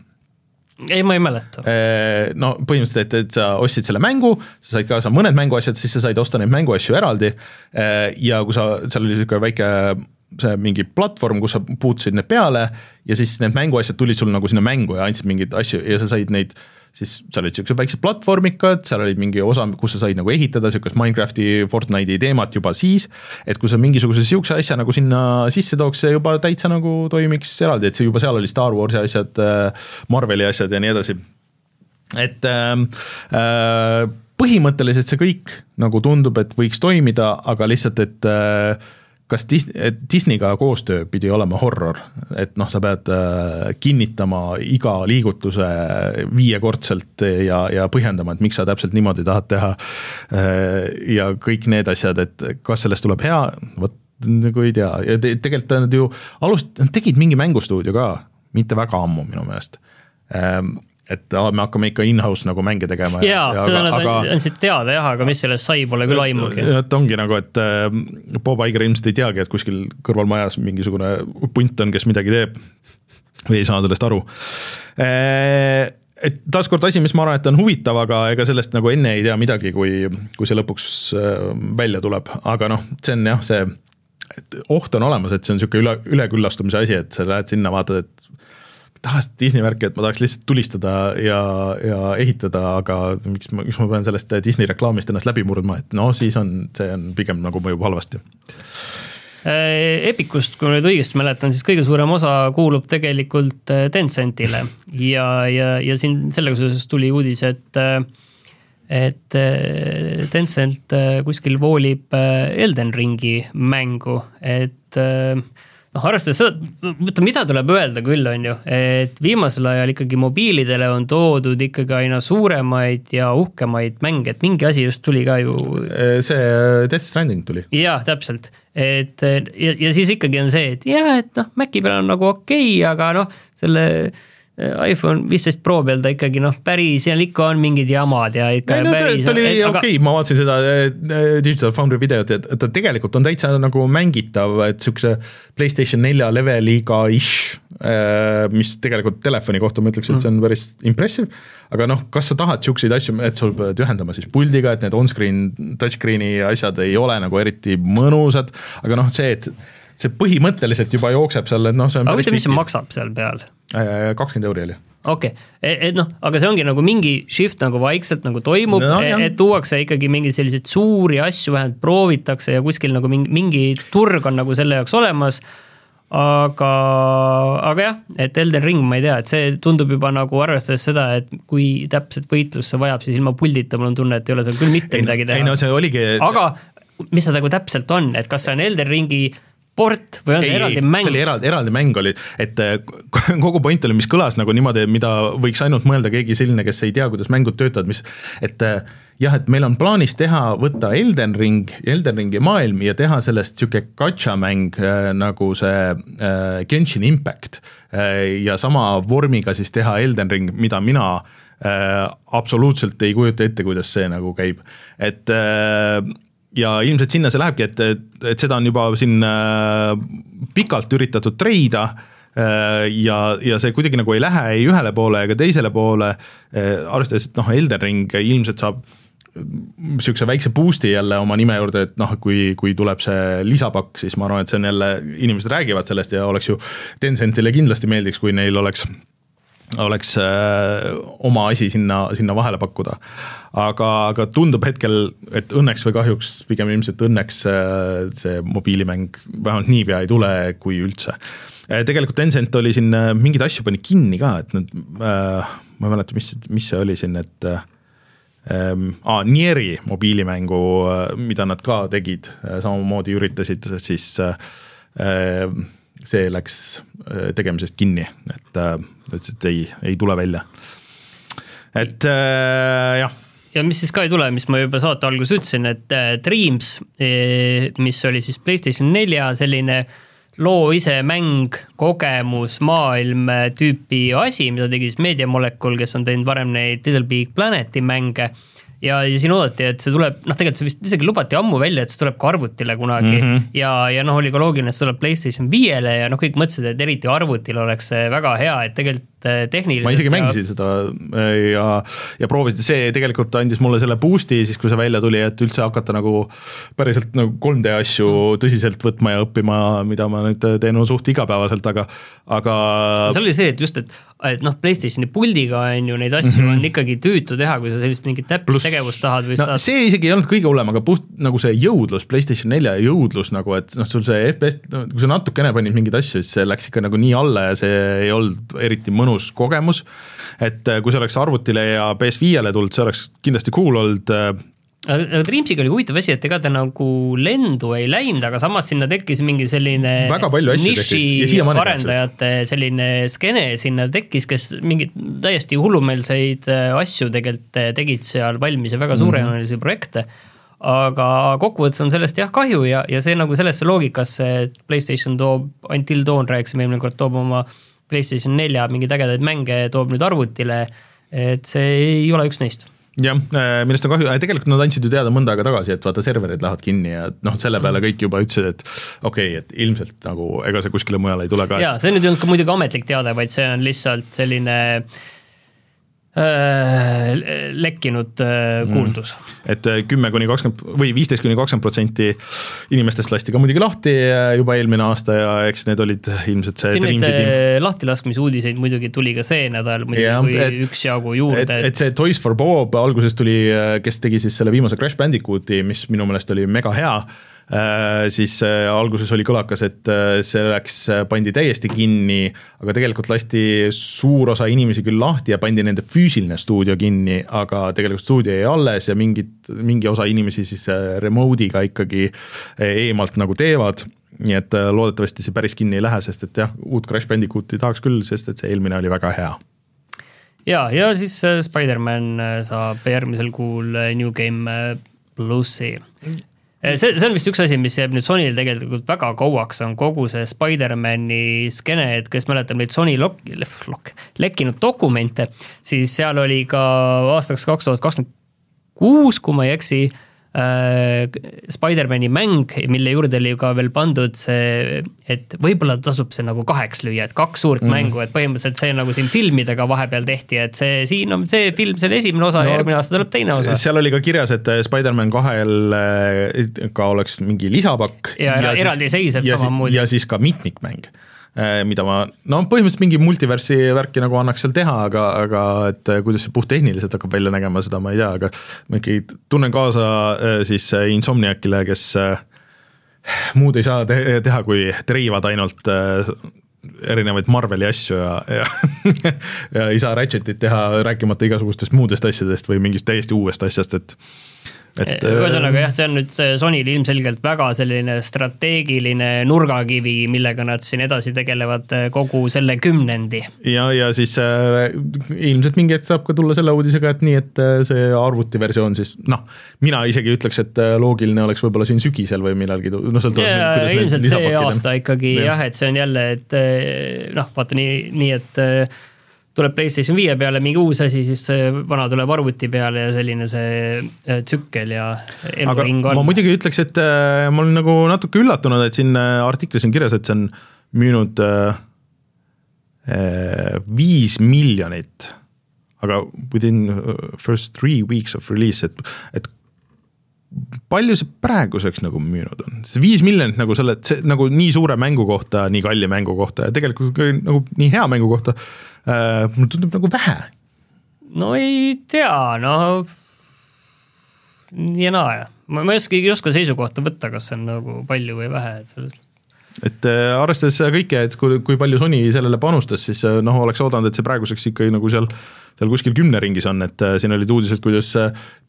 ei, ma ei mäleta. Äh, no põhimõtteliselt, et, et sa ostsid selle mängu, sa said kaasa mõned mänguasjad, siis sa said osta neid mänguasju eraldi äh, ja kui sa, seal oli niisugune väike see mingi platvorm, kus sa puutusid need peale ja siis need mänguasjad tulid sul nagu sinna mängu ja andsid mingeid asju ja sa said neid äh, siis seal olid niisugused väiksed platvormikad, seal oli mingi osa, kus sa said nagu ehitada niisugust Minecrafti, Fortnite'i teemat juba siis, et kui sa mingisuguse niisuguse asja nagu sinna sisse tooks, see juba täitsa nagu toimiks eraldi, et see juba seal oli Star Warsi asjad, äh, Marveli asjad ja nii edasi. et äh, äh, põhimõtteliselt see kõik nagu tundub, et võiks toimida, aga lihtsalt, et äh, kas Disney, Disneyga koostöö pidi olema horror, et noh, sa pead äh, kinnitama iga liigutuse viiekordselt ja, ja põhjendama, et miks sa täpselt niimoodi tahad teha. Äh, ja kõik need asjad, et kas sellest tuleb hea, vot nagu ei tea. Ja te, tegelikult nad ju alust-, tegid mingi mängustuudio ka, mitte väga ammu minu meelest. Ähm, et aa, me hakkame ikka in-house nagu mänge tegema. jaa ja, seda nad aga, andsid teada jah, aga mis sellest sai, pole küll aimugi. et ongi nagu, et äh, Bob Iger ilmselt ei teagi, et kuskil kõrvalmajas mingisugune punt on, kes midagi teeb või ei saa sellest aru äh, et taaskord asi, mis ma arvan, et on huvitav, aga ega sellest nagu enne ei tea midagi, kui, kui see lõpuks äh, välja tuleb, aga noh, see on jah, see oht on olemas, et see on niisugune üle, üleküllastumise asi, et sa lähed sinna, vaatad, et tahaks Disney värki, et ma tahaks lihtsalt tulistada ja, ja ehitada, aga miks ma, miks ma pean sellest Disney reklaamist ennast läbi murdma, et no siis on, see on pigem nagu mõjub halvasti. Epicust, kui ma nüüd õigesti mäletan, siis kõige suurem osa kuulub tegelikult Tencentile ja, ja, ja siin sellega seoses tuli uudis, et et Tencent kuskil voolib Elden Ringi mängu, et noh, arvestades seda, vaata mida tuleb öelda küll, on ju, et viimasel ajal ikkagi mobiilidele on toodud ikkagi aina suuremaid ja uhkemaid mänge, et mingi asi just tuli ka ju. see äh, Death Stranding tuli. jah, täpselt, et ja, ja siis ikkagi on see, et jah, et noh, Maci peal on nagu okei okay,, aga noh, selle iPhone viisteist Pro peal ta ikkagi noh, päris, seal ikka on mingid jamad ja ikka ei, no, päris. ta oli okei okay,, ma vaatasin seda äh, Digital Foundry videot, et ta tegelikult on täitsa nagu mängitav, et siukse Playstation nelja leveliga ish, äh, mis tegelikult telefoni kohta ma ütleks, et see on päris impressive. aga noh, kas sa tahad siukseid asju, et sul pead ühendama siis puldiga, et need on-screen, touchscreen'i asjad ei ole nagu eriti mõnusad, aga noh, see, et see põhimõtteliselt juba jookseb seal, et noh, see on aga huvitav, mis see maksab seal peal? Äh, kakskümmend euri oli okei okay., et noh, aga see ongi nagu mingi shift nagu vaikselt nagu toimub no,, et tuuakse ikkagi mingeid selliseid suuri asju, vähemalt proovitakse ja kuskil nagu mingi, mingi turg on nagu selle jaoks olemas. aga, aga jah, et Elden Ring, ma ei tea, et see tundub juba nagu arvestades seda, et kui täpselt võitlus see vajab, siis ilma puldita mul on tunne, et ei ole seal küll mitte ei, midagi teha. ei no see oligi. aga mis see nagu täpselt on, et kas see on Elden Ringi port või on see eraldi mäng? see oli eraldi, eraldi mäng oli, et äh, kogu point oli, mis kõlas nagu niimoodi, mida võiks ainult mõelda keegi selline, kes ei tea, kuidas mängud töötavad, mis et äh, jah, et meil on plaanis teha, võtta Elden Ring, Elden Ringi maailm ja teha sellest niisugune gacha mäng äh, nagu see Genshin Impact ja sama vormiga siis teha Elden Ring, mida mina absoluutselt ei kujuta ette, kuidas see nagu käib, et ja ilmselt sinna see lähebki, et, et, seda on juba siin äh, pikalt üritatud treida äh, ja, ja see kuidagi nagu ei lähe ei ühele poole ega teisele poole äh,, arvestades, et noh, Elden Ring ilmselt saab niisuguse väikse boost'i jälle oma nime juurde, et noh, kui, kui tuleb see lisapakk, siis ma arvan, et see on jälle, inimesed räägivad sellest ja oleks ju, Tencentile kindlasti meeldiks, kui neil oleks oleks äh, oma asi sinna, sinna vahele pakkuda. aga, aga tundub hetkel, et õnneks või kahjuks, pigem ilmselt õnneks äh, see mobiilimäng vähemalt niipea ei tule, kui üldse. Äh, tegelikult Tencent oli siin, mingeid asju pani kinni ka, et äh, ma ei mäleta, mis, mis see oli siin, et ähm, ah, Nieri mobiilimängu, mida nad ka tegid, samamoodi üritasid siis äh, see läks tegemisest kinni, et äh, ütles, et ei, ei tule välja. et äh, jah ja mis siis ka ei tule, mis ma juba saate alguses ütlesin, et äh, Dreams, äh, mis oli siis PlayStation nelja selline loo ise mäng, kogemus, maailm äh, tüüpi asi, mida tegi siis Media Molecule, kes on teinud varem neid Little Big Planeti mänge ja, ja siin oodati, et see tuleb, noh, tegelikult see vist isegi lubati ammu välja, et see tuleb ka arvutile kunagi mm -hmm. ja, ja noh, oli ka loogiline, et see tuleb PlayStation viiele ja noh, kõik mõtlesid, et eriti arvutil oleks see väga hea, et tegelikult tehniliselt. ma isegi ja... mängisin seda eh, ja, ja proovisin, see tegelikult andis mulle selle boost'i siis, kui see välja tuli, et üldse hakata nagu päriselt nagu 3D asju mm. tõsiselt võtma ja õppima, mida ma nüüd teen suht igapäevaselt, aga, aga. seal oli see, et just, et, et noh, PlayStationi puldiga on ju neid asju mm -hmm. on ikkagi tüütu teha, kui sa sellist mingit täppistegevust tahad või no, tahad. see isegi ei olnud kõige hullem, aga puht nagu see jõudlus, PlayStation nelja jõudlus nagu, et noh, sul see FPS, kui sa natukene panid mingeid asju, siis see läks ikka nagu nii alla ja see ei olnud eriti mõnus mõnus kogemus. et äh, kui see oleks arvutile ja PS5-le tulnud, see oleks kindlasti cool olnud äh, aga Dreamsiga oli huvitav asi, et ega ta nagu lendu ei läinud, aga samas sinna tekkis mingi selline niši arendajate selline skeene sinna tekkis, kes mingeid täiesti hullumeelseid äh, asju tegelikult tegid seal valmis ja väga mhm. suurejoonelisi mm -hmm. projekte aga kokkuvõttes on sellest jah kahju ja, ja see nagu sellesse loogikasse, et Playstation toob, Until Dawn rääkisime eelmine kord, toob oma PlayStation nelja mingeid ägedaid mänge toob nüüd arvutile, et see ei ole üks neist jah, äh, millest on kahju, äh, tegelikult nad andsid ju teada mõnda aega tagasi, et vaata, serverid lähevad kinni ja noh, selle peale kõik juba ütlesid, et okei okay,, et ilmselt nagu ega see kuskile mujale ei tule ka. jaa, see nüüd ei olnud ka muidugi ametlik teade, vaid see on lihtsalt selline Äh, lekkinud äh, kuuldus mm.. et äh, kümme kuni kakskümmend või viisteist kuni kakskümmend protsenti inimestest lasti ka muidugi lahti juba eelmine aasta ja eks need olid ilmselt see siin neid lahtilaskmisuudiseid muidugi tuli ka see nädal muidugi ja, et, üksjagu juurde. et, et see Toys for Bob alguses tuli, kes tegi siis selle viimase Crash Bandicooti, mis minu meelest oli mega hea siis äh, alguses oli kõlakas, et äh, see läks, pandi täiesti kinni, aga tegelikult lasti suur osa inimesi küll lahti ja pandi nende füüsiline stuudio kinni, aga tegelikult stuudio jäi alles ja mingid, mingi osa inimesi siis remote'iga ikkagi eemalt nagu teevad nii et loodetavasti see päris kinni ei lähe, sest et jah, uut Crash Bandicooti tahaks küll, sest et see eelmine oli väga hea ja, ja siis äh, Spider-man äh, saab järgmisel kuul äh, New Game plussi. See, see on vist üks asi, mis jääb nüüd Sonyl tegelikult väga kauaks, on kogu see Spider-mani skeene, et kes mäletab neid Sony lok-, lok-, lekkinud dokumente, siis seal oli ka aastaks kaks tuhat kakskümmend kuus, kui ma ei eksi Äh, Spider-man'i mäng, mille juurde oli ka veel pandud see, et võib-olla tasub see nagu kaheks lüüa, et kaks suurt mm. mängu, et põhimõtteliselt see nagu siin filmidega vahepeal tehti, et see siin on see film, see oli esimene osa no,, järgmine aasta tuleb teine osa. seal oli ka kirjas, et Spider-man kahel äh, ka oleks mingi lisapakk. ja, ja eraldiseisev samamoodi. ja siis ka mitmikmäng Äh, mida ma, no põhimõtteliselt mingi multiversi värki nagu annaks seal teha, aga, aga et äh, kuidas see puhttehniliselt hakkab välja nägema, seda ma ei tea, aga ma ikkagi tunnen kaasa äh, siis Insomniacile, kes muud ei saa te teha, kui treivad ainult erinevaid Marveli asju ja, ja <laughs> ja ei saa Ratchetit teha, rääkimata igasugustest muudest asjadest või mingist täiesti uuest asjast, et et ühesõnaga jah, see on nüüd Sonyl ilmselgelt väga selline strateegiline nurgakivi, millega nad siin edasi tegelevad eh, kogu selle kümnendi. ja, ja siis äh, ilmselt mingi hetk saab ka tulla selle uudisega, et nii, et äh, see arvutiversioon siis noh, mina isegi ütleks, et loogiline oleks võib-olla siin sügisel või millalgi, no sõltuvalt. ilmselt see aasta ikkagi ja. jah, et see on jälle, et noh, vaata nii, nii et tuleb PlayStation viie peale mingi uus asi, siis vana tuleb arvuti peale ja selline see äh, tsükkel ja eluring on. ma muidugi ütleks, et äh, ma olen nagu natuke üllatunud, et siin äh, artiklis on kirjas, et see on müünud äh, viis miljonit, aga within first three weeks of release, et, et palju see praeguseks nagu müünud on, see viis miljonit nagu selle, see nagu nii suure mängu kohta, nii kalli mängu kohta ja tegelikult nagu nii hea mängu kohta äh,, mulle tundub nagu vähe. no ei tea, no nii ja naa, ma, ma ei oska, ei oska seisukohta võtta, kas see on nagu palju või vähe, et selles et äh, arvestades seda kõike, et kui, kui palju Sony sellele panustas, siis äh, noh, oleks oodanud, et see praeguseks ikkagi nagu seal, seal kuskil kümne ringis on, et äh, siin olid uudised, kuidas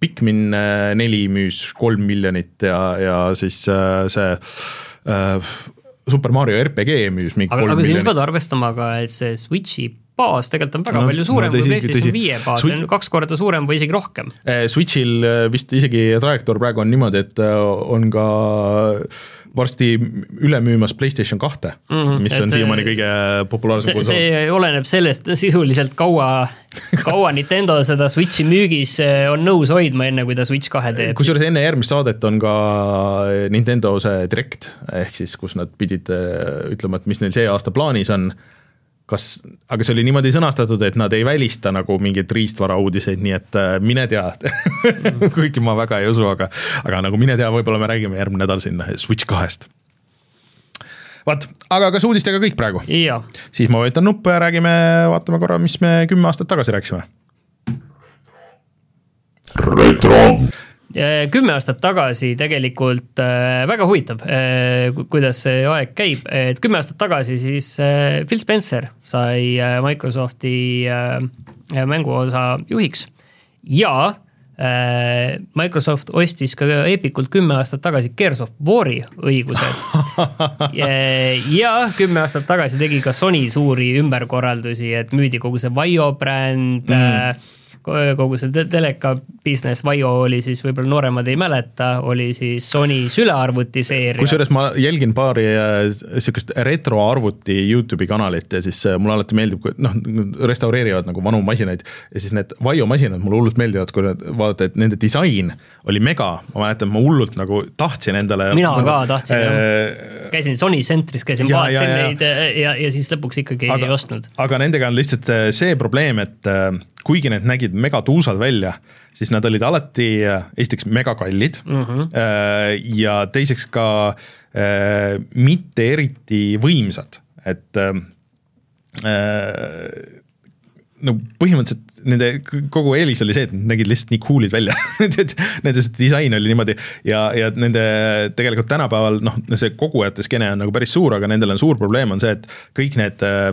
Pikmin neli müüs kolm miljonit ja, ja siis see äh, Super Mario RPG müüs mingi aga, aga siis pead arvestama ka, et see Switchi baas tegelikult on väga no, palju suurem no, tõsi, kui PlayStation viie baas see on kaks korda suurem või isegi rohkem. Switchil vist isegi trajektoor praegu on niimoodi, et on ka varsti üle müümas PlayStation kahte mm, -hmm, mis on siiamaani kõige populaarsem see, see oleneb sellest sisuliselt kaua, kaua Nintendo seda Switchi müügis eh, on nõus hoidma, enne kui ta Switch kahe teeb. kusjuures enne järgmist saadet on ka Nintendo see Direct, ehk siis kus nad pidid eh, ütlema, et mis neil see aasta plaanis on kas, aga see oli niimoodi sõnastatud, et nad ei välista nagu mingeid riistvara uudiseid, nii et äh, mine tea <laughs> kuigi ma väga ei usu, aga, aga nagu mine tea, võib-olla me räägime järgmine nädal siin Switch kahest. vaat, aga kas uudistega kõik praegu? siis ma vajutan nuppu ja räägime, vaatame korra, mis me kümme aastat tagasi rääkisime. retro kümme aastat tagasi tegelikult äh, väga huvitav, äh, kuidas see aeg käib, et kümme aastat tagasi siis äh, Phil Spencer sai Microsofti mänguosa juhiks. Ja Microsoft ostis ka Epicult kümme aastat tagasi Gears of War'i õigused. <laughs> Ja kümme aastat tagasi tegi ka Sony suuri ümberkorraldusi, et müüdi kogu see Vaio bränd mm kogu see teleka business, Vaio oli siis, võib-olla nooremad ei mäleta, oli siis Sony sülearvuti seeria. kusjuures ma jälgin paari niisugust äh, retroarvuti Youtube'i kanalit ja siis äh, mulle alati meeldib, kui noh, restaureerivad nagu vanu masinaid ja siis need Vaio masinad mulle hullult meeldivad, kui vaadata, et nende disain oli mega, ma mäletan, ma hullult nagu tahtsin endale mina nagu, ka tahtsin äh, jah, käisin Sony Centris, käisin, vaatasin neid ja, ja, ja siis lõpuks ikkagi aga, ei ostnud. aga nendega on lihtsalt see probleem, et kuigi need nägid megatuusad välja, siis nad olid alati äh, esiteks megakallid mm -hmm. ja teiseks ka äh, mitte eriti võimsad, et äh, no põhimõtteliselt nende kogu eelis oli see, et nad nägid lihtsalt nii cool'id välja <laughs> Nende see disain oli niimoodi ja, ja nende tegelikult tänapäeval noh, see kogujate skeene on nagu päris suur, aga nendel on suur probleem, on see, et kõik need äh,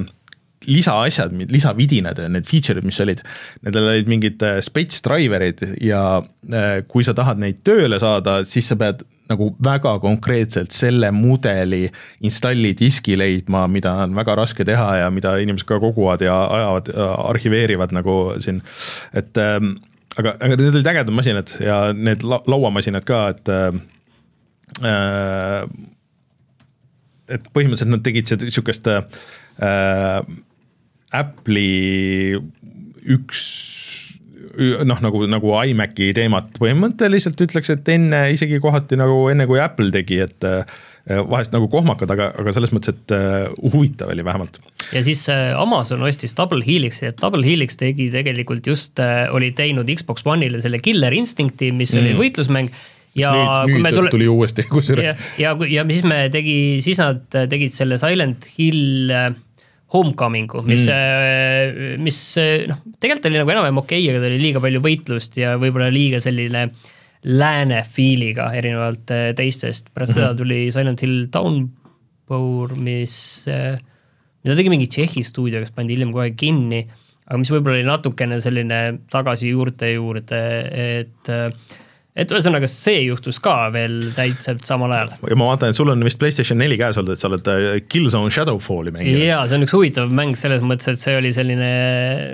lisaasjad, lisavidinad ja need feature'id, mis olid, nendel olid mingid äh, spets driver'id ja äh, kui sa tahad neid tööle saada, siis sa pead nagu väga konkreetselt selle mudeli installi diski leidma, mida on väga raske teha ja mida inimesed ka koguvad ja ajavad, arhiveerivad nagu siin, et ähm, aga, aga need olid ägedad masinad ja need la lauamasinad ka, et äh, et põhimõtteliselt nad tegid sihukest äh, Apple'i üks noh, nagu, nagu iMaci teemat põhimõtteliselt ütleks, et enne isegi kohati nagu enne, kui Apple tegi, et äh, vahest nagu kohmakad, aga, aga selles mõttes, et uh, huvitav oli vähemalt. ja siis uh, Amazon ostis Double Helixi, et Double Helix tegi tegelikult just oli teinud Xbox One'ile selle Killer Instincti, mis mm. oli võitlusmäng ja nüüd, kui me tule-. tuli uuesti kusjuures. ja, ja, ja siis me tegi, siis nad tegid selle Silent Hill Homecoming'u, mis mm., mis noh, tegelikult oli nagu enam-vähem okei okay,, aga ta oli liiga palju võitlust ja võib-olla liiga selline lääne feel'iga erinevalt teistest, pärast mm -hmm. seda tuli Silent Hill Downpour, mis, mida tegi mingi Tšehhi stuudio, kes pandi hiljem kohe kinni, aga mis võib-olla oli natukene selline tagasi juurte juurde, et et ühesõnaga, see juhtus ka veel täitselt samal ajal. ja ma vaatan, et sul on vist PlayStation neli käes olnud, et sa oled äh, Killzone Shadowfalli mänginud. jaa, see on üks huvitav mäng selles mõttes, et see oli selline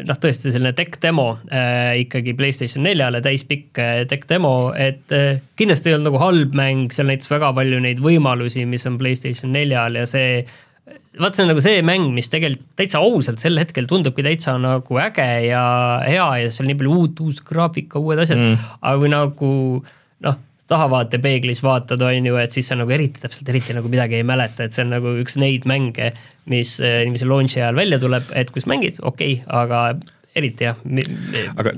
noh, tõesti selline tech demo äh, ikkagi PlayStation neljale, täispikk äh, tech demo, et äh, kindlasti ei olnud nagu halb mäng, seal näitas väga palju neid võimalusi, mis on PlayStation neljal ja see vaat see on nagu see mäng, mis tegelikult täitsa ausalt sel hetkel tundubki täitsa nagu äge ja hea ja seal nii palju uut, uus graafika, uued asjad mm., aga kui nagu noh, tahavaatepeeglis vaatad, on ju, et siis sa nagu eriti täpselt, eriti nagu midagi ei mäleta, et see on nagu üks neid mänge, mis inimese launch'i ajal välja tuleb, et kus mängid, okei okay,, aga eriti jah,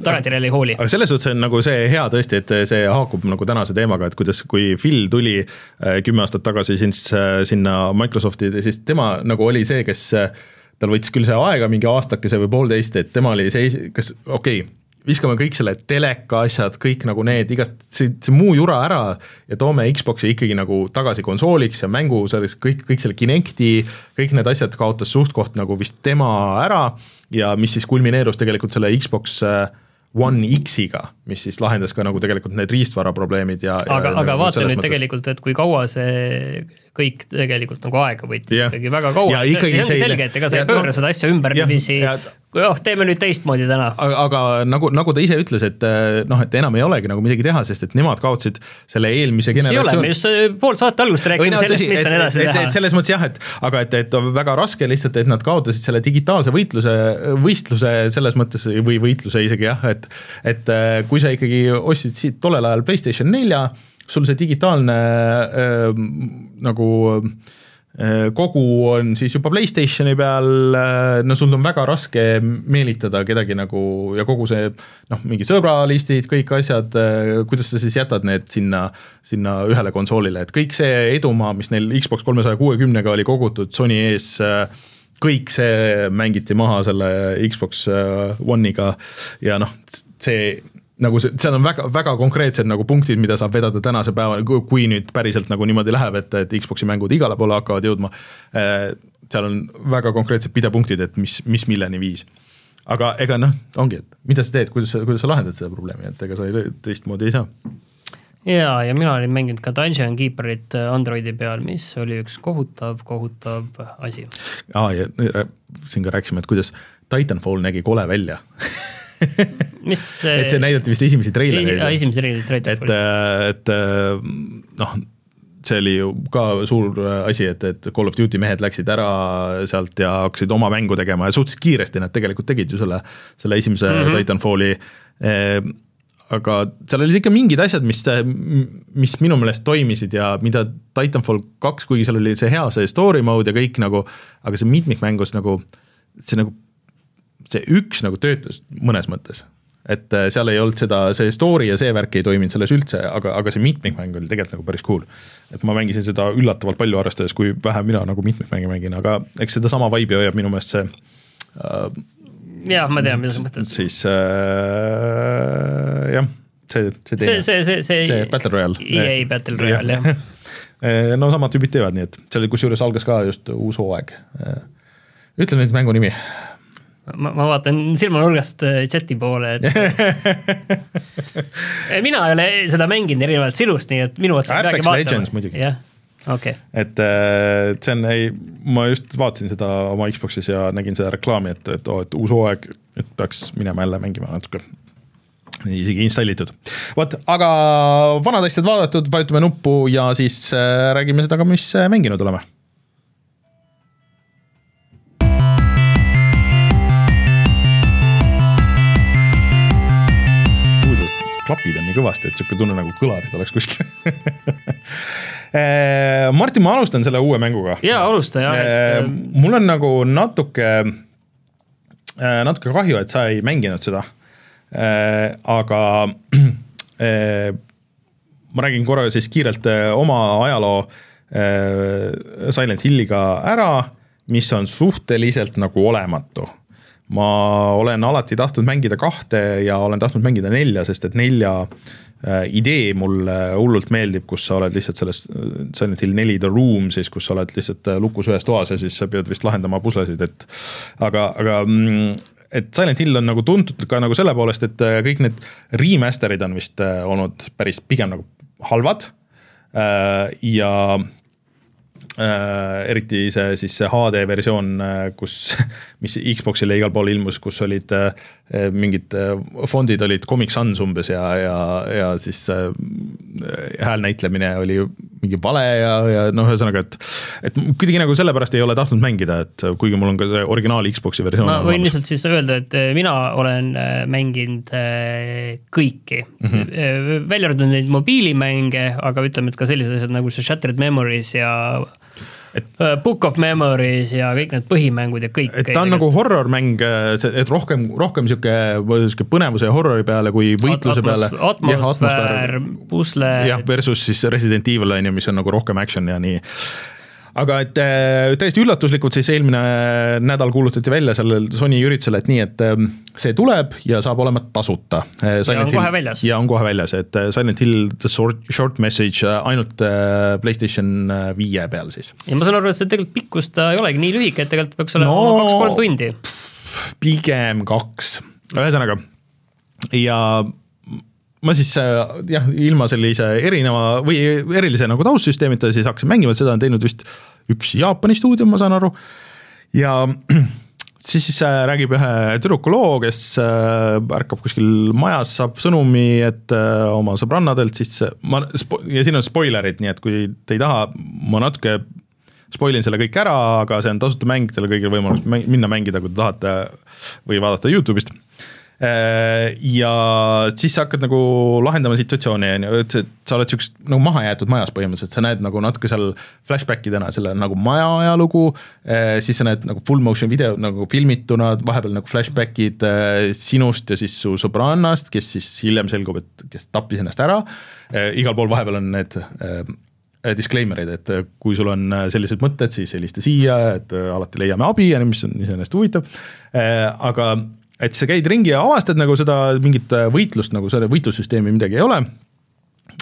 tagantjärele ei hooli. aga selles suhtes on nagu see hea tõesti, et see haakub nagu tänase teemaga, et kuidas, kui Phil tuli äh, kümme aastat tagasi siis äh, sinna Microsofti, siis tema nagu oli see, kes äh, tal võttis küll see aega mingi aastakese või poolteist, et tema oli see, kas okei okay,, viskame kõik selle teleka asjad, kõik nagu need igast, see, see muu jura ära ja toome Xbox'i ikkagi nagu tagasi konsooliks ja mängu selleks kõik, kõik selle Kinecti, kõik need asjad kaotas suht-koht nagu vist tema ära ja mis siis kulmineerus tegelikult selle Xbox äh, One X-iga, mis siis lahendas ka nagu tegelikult need riistvara probleemid ja aga, aga nagu vaata nüüd mõttes... tegelikult, et kui kaua see kõik tegelikult nagu aega võttis yeah. ikkagi väga kaua, selge, et ega sa ei pööra no, seda asja ümberniiviisi oh, teeme nüüd teistmoodi täna. aga, aga nagu, nagu ta ise ütles, et eh, noh, et enam ei olegi nagu midagi teha, sest et nemad kaotsid selle eelmise generatsiooni. me just eh, pool saate algust rääkisime no, sellest, mis on edasi et, teha. selles mõttes jah, et aga et, et väga raske lihtsalt, et nad kaotasid selle digitaalse võitluse, võistluse selles mõttes või võitluse isegi jah, et et eh, kui sa ikkagi ostsid siit tollel ajal PlayStation nelja, sul see digitaalne äh, nagu Äh, kogu on siis juba Playstationi peal, äh, no sul on väga raske meelitada kedagi nagu ja kogu see noh, mingi sõbralistid, kõik asjad, äh, kuidas sa siis jätad need sinna, sinna ühele konsoolile, et kõik see edumaa, mis neil Xbox kolmesaja kuuekümnega oli kogutud Sony ees, kõik see mängiti maha selle Xbox One'iga. Ja noh, see nagu see, seal on väga, väga konkreetsed nagu punktid, mida saab vedada tänase päeva, kui nüüd päriselt nagu niimoodi läheb, et, et Xbox'i mängud igale poole hakkavad jõudma. Äh, seal on väga konkreetsed pidepunktid, et mis, mis milleni viis. aga ega noh, ongi, et mida sa teed, kuidas sa, kuidas sa lahendad seda probleemi, et ega sa ei, teistmoodi ei saa ja, ja mina olin mänginud ka Dungeon Keeperit äh, Androidi peal, mis oli üks kohutav, kohutav asi. aa, ja siin ka rääkisime, et kuidas Titanfall nägi kole välja <laughs> mis et see näidati vist esimesi treilereid. esimesi treilereid. et, et noh, see oli ju ka suur asi, et, et Call of Duty mehed läksid ära sealt ja hakkasid oma mängu tegema ja suhteliselt kiiresti nad tegelikult tegid ju selle, selle esimese mm -hmm. Titanfalli eh, aga seal olid ikka mingid asjad, mis, mis minu meelest toimisid ja mida Titanfall kaks, kuigi seal oli see hea, see story mode ja kõik nagu, aga see mitmikmängus nagu, see nagu see üks nagu töötas mõnes mõttes et äh, seal ei olnud seda, see story ja see värk ei toiminud selles üldse, aga, aga see mitmikmäng oli tegelikult nagu päris cool. et ma mängisin seda üllatavalt palju, arvestades, kui vähe mina nagu mitmikmänge mängin, aga eks sedasama vibe'i hoiab minu meelest see äh, jah, ma tean, mida sa mõtled. siis äh, jah, see, see see, teine, see, see, see see Battle Royale. EA Battle Royale, jah. <laughs> no samad tüübid teevad, nii et seal kusjuures algas ka just uus hooaeg. ütle nüüd mängu nimi. ma, ma vaatan silmanurgast äh, chati poole, et <laughs> mina ei ole seda mänginud erinevalt sinust, nii et minu otsa ei peagi vaatama jah, okei okay.. et äh, see on, ei, ma just vaatasin seda oma Xbox'is ja nägin seda reklaami, et, et oo, et uus hooaeg, et peaks minema jälle mängima natuke. isegi installitud. vot, aga vanad asjad vaadatud, vajutame nuppu ja siis äh, räägime seda ka, mis äh, mänginud oleme. Klapid on nii kõvasti, et sihuke tunne nagu kõlarid oleks kuskil <laughs> Eh, Martin, ma alustan selle uue mänguga. jaa, alusta jah, et mul on nagu natuke, natuke kahju, et sa ei mänginud seda. aga <clears throat> eh, ma räägin korra siis kiirelt eh, oma ajaloo eh, Silent Hilliga ära, mis on suhteliselt nagu olematu ma olen alati tahtnud mängida kahte ja olen tahtnud mängida nelja, sest et nelja äh, idee mulle hullult meeldib, kus sa oled lihtsalt selles äh, Silent Hill neli The Room siis, kus sa oled lihtsalt äh, lukus ühes toas ja siis sa pead vist lahendama puslesid, et aga, aga mm, et Silent Hill on nagu tuntud ka nagu selle poolest, et kõik need remaster'id on vist olnud päris pigem nagu halvad ja eriti see siis see HD versioon, kus, <laughs> mis Xbox'ile igal pool ilmus, kus olid äh, mingid äh, fondid olid Comic Sans umbes ja, ja, ja siis äh, häälnäitlemine oli mingi vale ja, ja noh, ühesõnaga, et et kuidagi nagu sellepärast ei ole tahtnud mängida, et kuigi mul on ka see originaal Xbox'i versioon ma võin lihtsalt siis öelda, et eh, mina olen eh, mänginud eh, kõiki mm. -hmm. välja arvatud neid mobiilimänge, aga ütleme, et ka sellised asjad nagu see Shattered Memories ja et, Book of Memories ja kõik need põhimängud ja kõik. et ta on nagu horror-mäng, et rohkem, rohkem sihuke, sihuke põnevuse ja horrori peale kui võitluse peale. atmosfäär, pusle. jah, versus siis Resident Evil on ju, mis on nagu rohkem action ja nii. Aga et äh, täiesti üllatuslikult siis eelmine nädal kuulutati välja sellel Sony üritusel, et nii, et äh, see tuleb ja saab olema tasuta. Ja on kohe väljas. ja on kohe väljas, et äh, Silent Hill The Short, Short Message äh, ainult äh, Playstation äh, viie peal siis. ja ma saan aru, et see tegelikult pikkus ta ei olegi nii lühike, et tegelikult peaks olema no... kaks-kolm tundi. pigem kaks, ühesõnaga ja ma siis äh, jah, ilma sellise erineva või erilise nagu taustsüsteemita siis hakkasin mängima, seda on teinud vist üks Jaapani stuudio, ma saan aru, ja <clears throat> siis, siis äh, räägib ühe tüdruku loo, kes äh, ärkab kuskil majas, saab sõnumi, et oma sõbrannadelt siis ma, ja siin on spoilerid, nii et kui te ei taha, ma natuke spoilin selle kõik ära, aga see on tasuta mäng, teil on kõigil võimalus minna mängida, kui te tahate või vaadata Youtube'ist. Ja siis sa hakkad nagu lahendama situatsiooni, on ju, et sa oled siukest nagu mahajäetud majas põhimõtteliselt, sa näed nagu natuke seal flashback idena selle nagu maja ajalugu, siis sa näed nagu full motion video nagu filmituna, vahepeal nagu flashback'id eh, sinust ja siis su sõbrannast, kes siis hiljem selgub, et kes tappis ennast ära, igal pool vahepeal on need disclaimer'id, et äh, kui sul on äh, sellised mõtted, siis helista siia, et äh, alati leiame abi ja mis on iseenesest huvitav. aga et sa käid ringi ja avastad nagu seda mingit äh, võitlust nagu selle võitlussüsteemi midagi ei ole.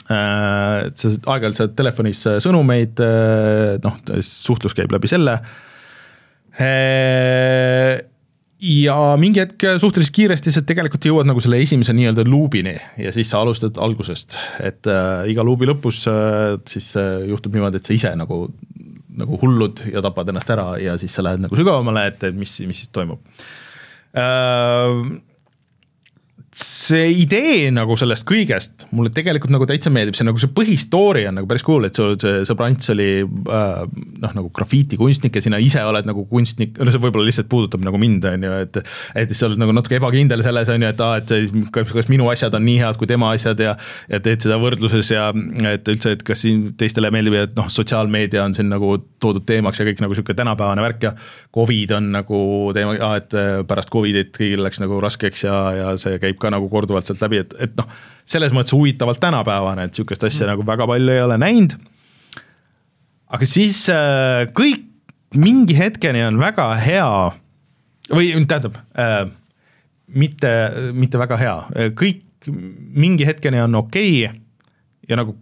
et sa aeg-ajalt saad telefonis äh, sõnumeid, noh, suhtlus käib läbi selle. Ja mingi hetk suhteliselt kiiresti sa tegelikult jõuad nagu selle esimese nii-öelda luubini ja siis sa alustad algusest, et äh, iga luubi lõpus äh, siis äh, juhtub niimoodi, et sa ise nagu, nagu hullud ja tapad ennast ära ja siis sa lähed nagu sügavamale, et, et mis, mis siis toimub. äh, see idee nagu sellest kõigest mulle tegelikult nagu täitsa meeldib, see nagu see põhistoori on nagu päris cool, et see sõbrants oli äh, noh, nagu grafiitikunstnik ja sina ise oled nagu kunstnik, no see võib-olla lihtsalt puudutab nagu mind, on ju, et et sa oled nagu natuke ebakindel selles, on ju, et aa, et kas, kas minu asjad on nii head kui tema asjad ja ja teed seda võrdluses ja et üldse, et kas siin teistele meeldib, et noh, sotsiaalmeedia on siin nagu toodud teemaks ja kõik nagu niisugune tänapäevane värk ja Covid on nagu teema, et pärast Covidit kõigil läks nagu raskeks ja, ja see käib ka nagu korduvalt sealt läbi, et, et noh, selles mõttes huvitavalt tänapäevane, et niisugust asja mm. nagu väga palju ei ole näinud. aga siis äh, kõik mingi hetkeni on väga hea või tähendab äh, mitte, mitte väga hea, kõik mingi hetkeni on okei okay ja nagu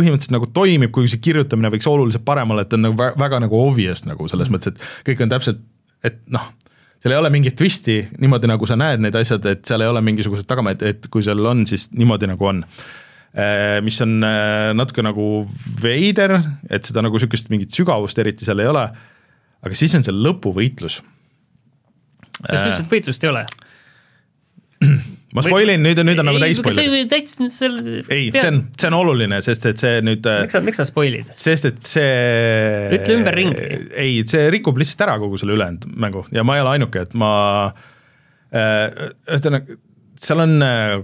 põhimõtteliselt nagu toimib, kuigi see kirjutamine võiks oluliselt parem olla, et on nagu väga, väga nagu obvious nagu selles mm. mõttes, et kõik on täpselt, et noh, seal ei ole mingit twisti niimoodi, nagu sa näed need asjad, et seal ei ole mingisugused tagamaid, et kui seal on, siis niimoodi nagu on. Äh, mis on äh, natuke nagu veider, et seda nagu niisugust mingit sügavust eriti seal ei ole, aga siis on see lõpuvõitlus. ütlesid, et võitlust ei ole? <clears throat> ma spoilin, nüüd on, nüüd on nagu täis spoiler. ei, see on, see on oluline, sest et see nüüd. Äh, miks sa, miks sa spoilid? sest et see. ütle ümberringi. ei, see rikub lihtsalt ära kogu selle ülejäänud mängu ja ma ei ole ainuke, et ma. Äh, ühesõnaga, seal on äh,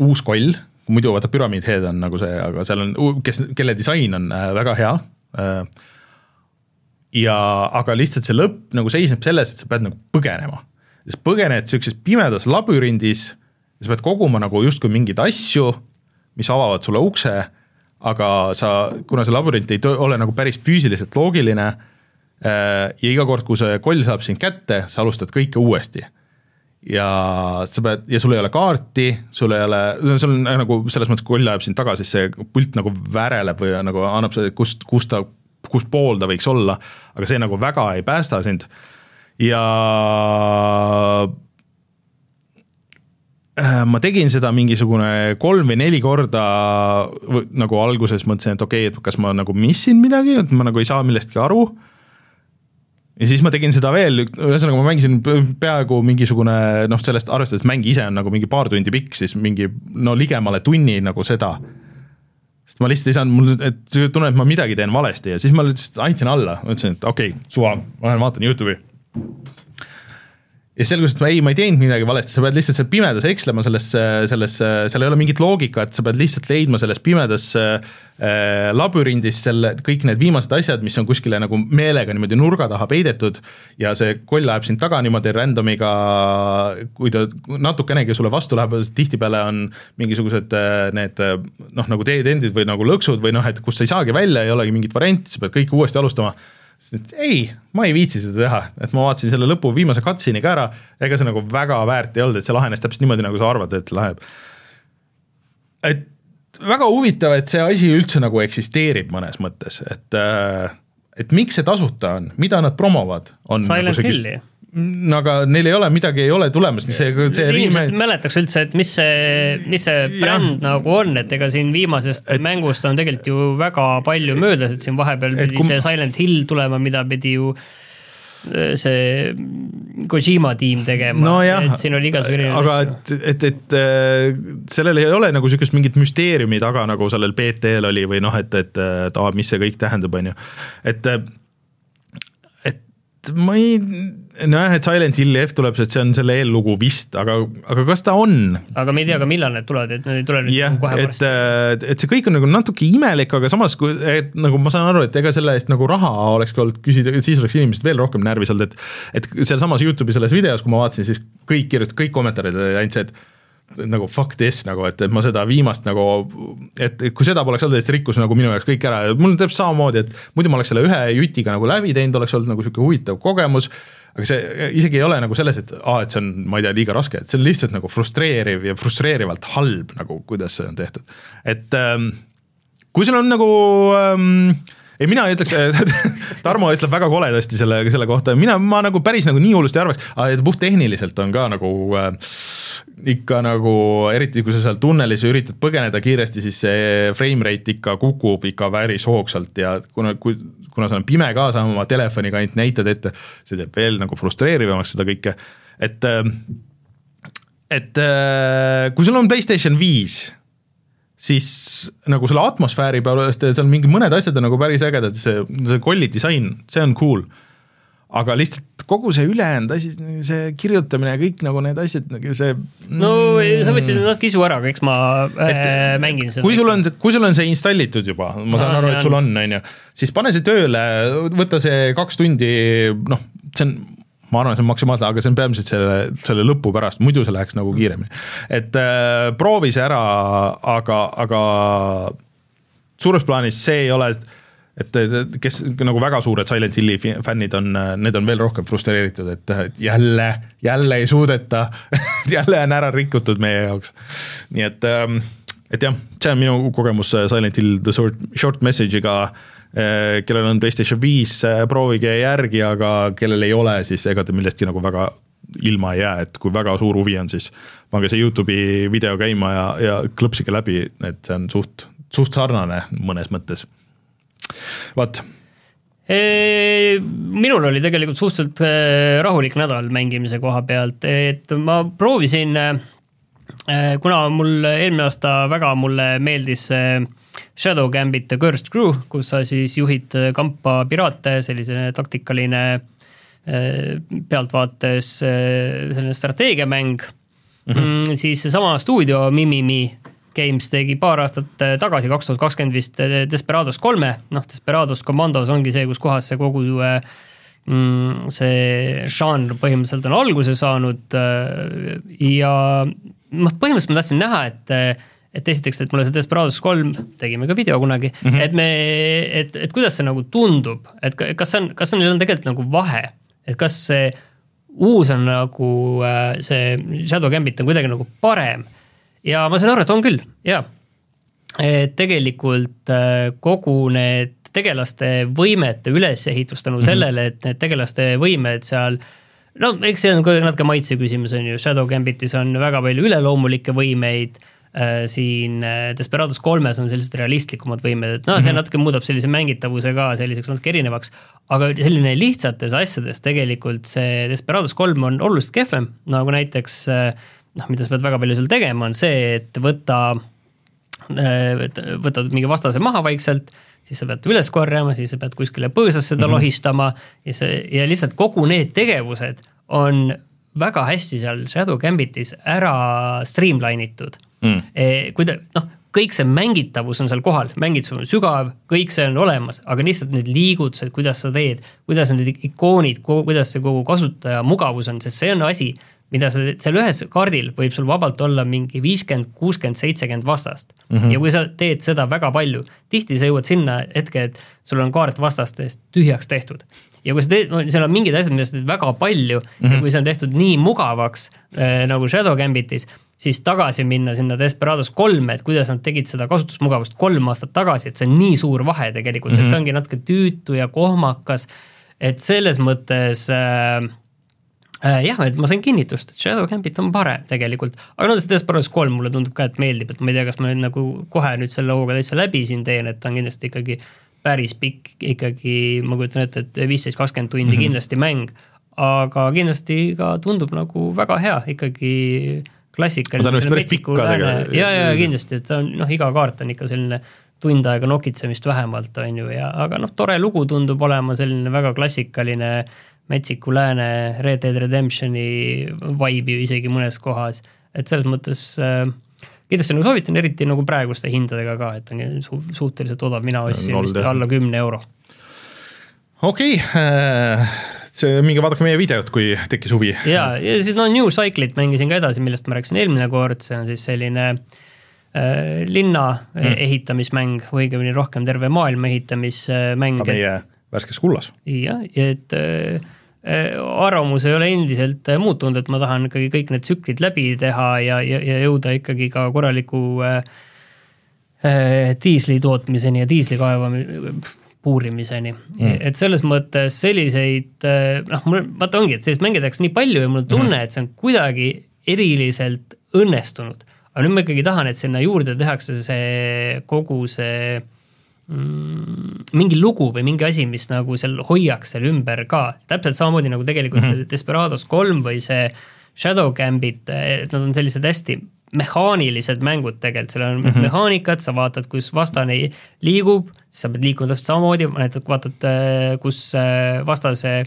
uus koll, muidu vaata Pyramid Head on nagu see, aga seal on, kes, kelle disain on väga hea. ja, aga lihtsalt see lõpp nagu seisneb selles, et sa pead nagu põgenema siis põgened sihukeses pimedas labürindis ja sa pead koguma nagu justkui mingeid asju, mis avavad sulle ukse, aga sa, kuna see labürint ei ole nagu päris füüsiliselt loogiline äh, ja iga kord, kui see koll saab sind kätte, sa alustad kõike uuesti. ja sa pead, ja sul ei ole kaarti, sul ei ole, sul on nagu selles mõttes, kui koll ajab sind taga, siis see pult nagu väreleb või nagu annab see, kust, kust ta, kus pool ta võiks olla, aga see nagu väga ei päästa sind ja Äh, ma tegin seda mingisugune kolm või neli korda nagu alguses mõtlesin, et okei okay,, et kas ma nagu missin midagi, et ma nagu ei saa millestki aru. ja siis ma tegin seda veel, ühesõnaga ma mängisin peaaegu mingisugune noh, sellest arvestades mäng ise on nagu mingi paar tundi pikk, siis mingi no ligemale tunni nagu seda. sest ma lihtsalt ei saanud, mul, et tunnen, et ma midagi teen valesti ja siis ma lihtsalt andsin alla, mõtlesin, et okei okay,, suva, ma lähen vaatan Youtube'i ja selgus, et ei, ma ei teinud midagi valesti, sa pead lihtsalt seal pimedas ekslema selles, selles, seal ei ole mingit loogikat, sa pead lihtsalt leidma selles pimedas äh, labürindis selle, kõik need viimased asjad, mis on kuskile nagu meelega niimoodi nurga taha peidetud ja see koll ajab sind taga niimoodi random'iga, kui ta natukenegi sulle vastu läheb, tihtipeale on mingisugused äh, need noh, nagu teetendid või nagu lõksud või noh, et kust sa ei saagi välja, ei olegi mingit varianti, sa pead kõike uuesti alustama ei, ma ei viitsi seda teha, et ma vaatasin selle lõpu viimase cutscene'i ka ära, ega see nagu väga väärt ei olnud, et see lahenes täpselt niimoodi, nagu sa arvad, et läheb. et väga huvitav, et see asi üldse nagu eksisteerib mõnes mõttes, et äh, et miks see tasuta on, mida nad promovad, on Silent nagu Hilli no aga neil ei ole midagi, ei ole tulemas, see, see inimesed ei mäletaks üldse, et mis see, mis see bränd ja. nagu on, et ega siin viimasest et, mängust on tegelikult ju väga palju möödas, et siin vahepeal pidi kum... see Silent Hill tulema, mida pidi ju äh, see Kojima tiim tegema. No, et siin oli igasugu erinevaid aga et, et, et äh, sellel ei ole nagu niisugust mingit müsteeriumi taga, nagu sellel BT-l oli või noh, et, et, et aa, mis see kõik tähendab, on ju, et et ma ei, nojah, et Silent Hilli F tuleb, et see on selle eellugu vist, aga, aga kas ta on? aga me ei tea ka, millal need tulevad, et need ei tule nüüd yeah, kohe pärast. et, et see kõik on nagu natuke imelik, aga samas, kui, et nagu ma saan aru, et ega selle eest nagu raha olekski olnud küsida, siis oleks inimesed veel rohkem närvis olnud, et et sealsamas Youtube'i selles videos, kui ma vaatasin, siis kõik kirjutasid, kõik kommentaarid olid ainult see, et nagu fuck this nagu, et, et ma seda viimast nagu, et kui seda poleks olnud, et rikkus nagu minu jaoks kõik ära. Ja mul on täpselt samamoodi, et muidu ma oleks selle ühe jutiga nagu läbi teinud, oleks olnud nagu niisugune huvitav kogemus, aga see isegi ei ole nagu selles, et aa, et see on, ma ei tea, liiga raske, et see on lihtsalt nagu frustreeriv ja frustreerivalt halb nagu, kuidas see on tehtud. et ähm, kui sul on nagu ähm, ei, mina ütleks, <laughs> Tarmo ütleb väga koledasti selle, selle kohta, mina, ma nagu päris nagu nii hullusti ei arvaks, aga puhttehniliselt on ka nagu äh, ikka nagu, eriti kui sa seal tunnelis üritad põgeneda kiiresti, siis see frame rate ikka kukub ikka päris hoogsalt ja kuna, kui, kuna see on pime ka, sa oma telefoniga ainult näitad ette, see teeb veel nagu frustreerivamaks seda kõike, et äh, et äh, kui sul on PlayStation viis siis nagu selle atmosfääri poolest seal mingi mõned asjad on nagu päris ägedad, see, see kolli disain, see on cool. aga lihtsalt kogu see ülejäänud asi, see kirjutamine ja kõik nagu need asjad, nagu see no sa võtsid natuke isu ära, eks ma et, äh, mängin seda. kui sul on, kui sul on see installitud juba, ma saan no, aru, et sul on, on ju, siis pane see tööle, võta see kaks tundi, noh, see on ma arvan, see on maksimaalselt, aga see on peamiselt selle, selle lõpu pärast, muidu see läheks nagu kiiremini. et äh, proovi see ära, aga, aga suures plaanis see ei ole et kes nagu väga suured Silent Hilli fännid on, need on veel rohkem frustreeritud, et jälle, jälle ei suudeta <laughs> jälle on ära rikutud meie jaoks. nii et, et jah, see on minu kogemus Silent Hill The Short, short Message'iga. Kellel on PlayStation viis, proovige järgi, aga kellel ei ole, siis ega te millestki nagu väga ilma ei jää, et kui väga suur huvi on, siis pange see Youtube'i video käima ja, ja klõpsige läbi, et see on suht, suht sarnane mõnes mõttes. vot, minul oli tegelikult suhteliselt eh, rahulik nädal mängimise koha pealt, et ma proovisin, kuna mul eelmine aasta väga mulle meeldis see Shadow Gambit The Cursed Crew, kus sa siis juhid kampa piraate, selline taktikaline eh, pealtvaates eh, selline strateegiamäng mm, -hmm. siis seesama stuudio Mimimi Games tegi paar aastat tagasi, kaks tuhat kakskümmend vist Desperados kolme, noh Desperados Commandos ongi see, kus kohas see kogu mm, see žanr põhimõtteliselt on alguse saanud ja noh, põhimõtteliselt ma tahtsin näha, et et esiteks, et mulle see Desperados kolm, tegime ka video kunagi mm, -hmm. et me, et, et kuidas see nagu tundub, et ka- kas see on, kas neil on tegelikult nagu vahe, et kas see uus on nagu äh, see Shadow Gambit on kuidagi nagu parem ja ma saan aru, et on küll, jaa. et tegelikult äh, kogu need tegelaste võimete ülesehitus tänu mm -hmm. sellele, et need tegelaste võimed seal no eks see on ka natuke maitse küsimus, on ju, Shadow Gambitis on väga palju üleloomulikke võimeid siin äh, Desperados kolmes on sellised realistlikumad võimed, et noh, see natuke muudab sellise mängitavuse ka selliseks natuke erinevaks, aga selline lihtsates asjades tegelikult see Desperados kolm on oluliselt kehvem, nagu näiteks äh, noh, mida sa pead väga palju seal tegema, on see, et võtta äh, võtad mingi vastase maha vaikselt, siis sa pead üles korjama, siis sa pead kuskile põõsasse ta mm -hmm. lohistama ja see ja lihtsalt kogu need tegevused on väga hästi seal Shadow Gambitis ära streamline itud Mm. mm.. kui ta noh, kõik see mängitavus on seal kohal, mängitavus on sügav, kõik see on olemas, aga lihtsalt need liigutused, kuidas sa teed, kuidas need ikoonid, kuidas see kogu kasutaja mugavus on, sest see on asi, mida sa seal ühes kaardil võib sul vabalt olla mingi viiskümmend, kuuskümmend, seitsekümmend vastast mm. -hmm. ja kui sa teed seda väga palju, tihti sa jõuad sinna hetke, et sul on kaart vastastest tühjaks tehtud ja kui sa teed, no seal on mingid asjad, mida sa teed väga palju mm -hmm. ja kui see on tehtud nii mugavaks äh, nagu Shadow Gambitis, siis tagasi minna sinna Desperados kolme, et kuidas nad tegid seda kasutusmugavust kolm aastat tagasi, et see on nii suur vahe tegelikult mm, -hmm. et see ongi natuke tüütu ja kohmakas, et selles mõttes äh, äh, jah, et ma sain kinnitust, et Shadow Gambit on parem tegelikult, aga no see Desperados kolm mulle tundub ka, et meeldib, et ma ei tea, kas ma nüüd nagu kohe nüüd selle hooga täitsa läbi siin teen, et ta on kindlasti ikkagi päris pikk ikkagi, ma kujutan ette, et viisteist, kakskümmend tundi mm -hmm. kindlasti mäng, aga kindlasti ka tundub nagu väga hea ikkagi klassikaline. Ka tegelikult. ja, ja kindlasti, et see on noh, iga kaart on ikka selline tund aega nokitsemist vähemalt, on ju, ja aga noh, tore lugu tundub olema selline väga klassikaline metsiku lääne Red Dead Redemptioni vibe'i isegi mõnes kohas, et selles mõttes äh, kindlasti nagu soovitan, eriti nagu praeguste hindadega ka, et on su suhteliselt odav, mina ostsin vist alla kümne euro. okei okay,, see, minge vaadake meie videot, kui tekkis huvi. ja, ja siis no New Cycle'it mängisin ka edasi, millest ma rääkisin eelmine kord, see on siis selline äh, linna mm. ehitamismäng või õigemini rohkem terve maailma ehitamismäng. ka meie värskes kullas. jah, et äh, äh, arvamus ei ole endiselt äh, muutunud, et ma tahan ikkagi kõik need tsüklid läbi teha ja, ja, ja jõuda ikkagi ka korraliku äh, äh, diisli tootmiseni ja diisli kaevamise puurimiseni mm., et selles mõttes selliseid äh, noh, mul vaata ongi, et selliseid mänge tehakse nii palju ja mul on tunne, et see on kuidagi eriliselt õnnestunud. aga nüüd ma ikkagi tahan, et sinna juurde tehakse see kogu see mm, mingi lugu või mingi asi, mis nagu seal hoiaks seal ümber ka, täpselt samamoodi nagu tegelikult mm -hmm. see Desperados kolm või see Shadow Gambit, et nad on sellised hästi mehaanilised mängud tegelikult, seal on mm -hmm. mehaanikat, sa vaatad, kus vastane liigub, sa pead liikuma täpselt samamoodi, näiteks vaatad, kus äh, vastase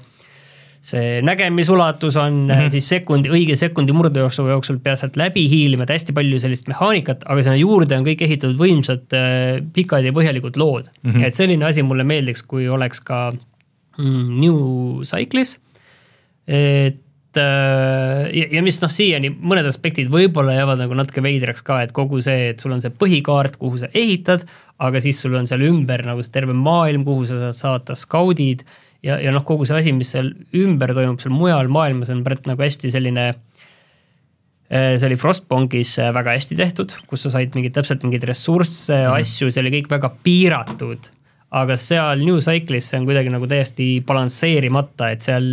see nägemisulatus on mm, -hmm. siis sekundi, õige sekundi murdejooksu jooksul pead sealt läbi hiilima, et hästi palju sellist mehaanikat, aga sinna juurde on kõik ehitatud võimsad äh, pikad ja põhjalikud lood mm. -hmm. et selline asi mulle meeldiks, kui oleks ka mm, New Cycle'is. et et äh, ja, ja mis noh, siiani mõned aspektid võib-olla jäävad nagu natuke veidraks ka, et kogu see, et sul on see põhikaart, kuhu sa ehitad, aga siis sul on seal ümber nagu see terve maailm, kuhu sa saad saata skaudid ja, ja noh, kogu see asi, mis seal ümber toimub, seal mujal maailmas on praegu nagu hästi selline äh, see oli Frostbankis äh, väga hästi tehtud, kus sa said mingeid täpselt mingeid ressursse mm., asju, see oli kõik väga piiratud aga seal New Cycle'is see on kuidagi nagu täiesti balansseerimata, et seal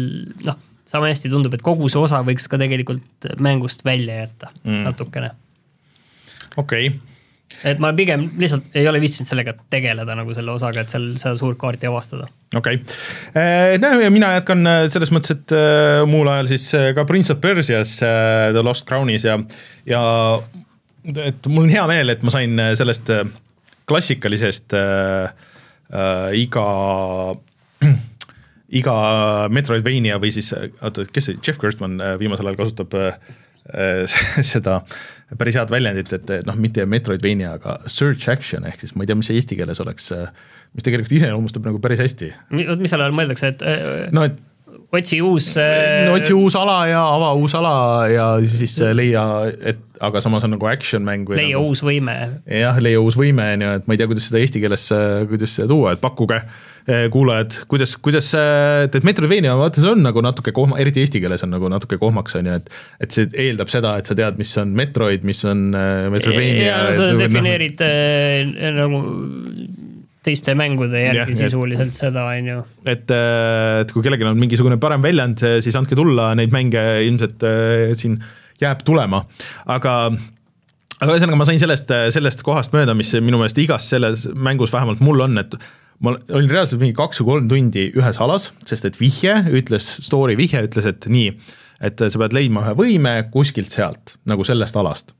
noh, sama hästi tundub, et kogu see osa võiks ka tegelikult mängust välja jätta mm. natukene. okei okay et ma pigem lihtsalt ei ole viitsinud sellega tegeleda nagu selle osaga, et seal seda suurt kaarti avastada. okei okay., no ja mina jätkan äh, selles mõttes, et äh, muul ajal siis ka Prince of Persia's The Lost Crownis ja, ja et mul on hea meel, et ma sain sellest klassikalisest äh, äh, iga iga Metroidvania või siis, oota, kes see, Jeff Gerstmann äh, viimasel ajal kasutab äh, <laughs> seda päris head väljendit, et noh, mitte Metroidvania, aga search action ehk siis ma ei tea, mis see eesti keeles oleks, äh, mis tegelikult iseloomustab nagu päris hästi. mis selle all mõeldakse, et no et otsi uus no otsi uus ala ja ava uus ala ja siis leia, et aga samas on nagu action mäng. leia nagu, uus võime. jah, leia uus võime, on ju, et ma ei tea, kuidas seda eesti keeles, kuidas seda tuua, et pakkuge eh, kuulajad, kuidas, kuidas, et, et Metroidvania vaata, see on nagu natuke kohma, eriti eesti keeles on nagu natuke kohmaks, on ju, et et see eeldab seda, et sa tead, mis on Metroid, mis on eh, Metroidvania. ja, no sa noh. defineerid no, nagu teiste mängude järgi ja, sisuliselt et, seda, on ju. et, äh, et kui kellelgi on mingisugune parem väljend, siis andke tulla, neid mänge ilmselt äh, siin jääb tulema, aga aga ühesõnaga, ma sain sellest, sellest kohast mööda, mis minu meelest igas selles mängus vähemalt mul on, et ma olin reaalselt mingi kaks või kolm tundi ühes alas, sest et vihje ütles, story vihje ütles, et nii, et sa pead leidma ühe võime kuskilt sealt, nagu sellest alast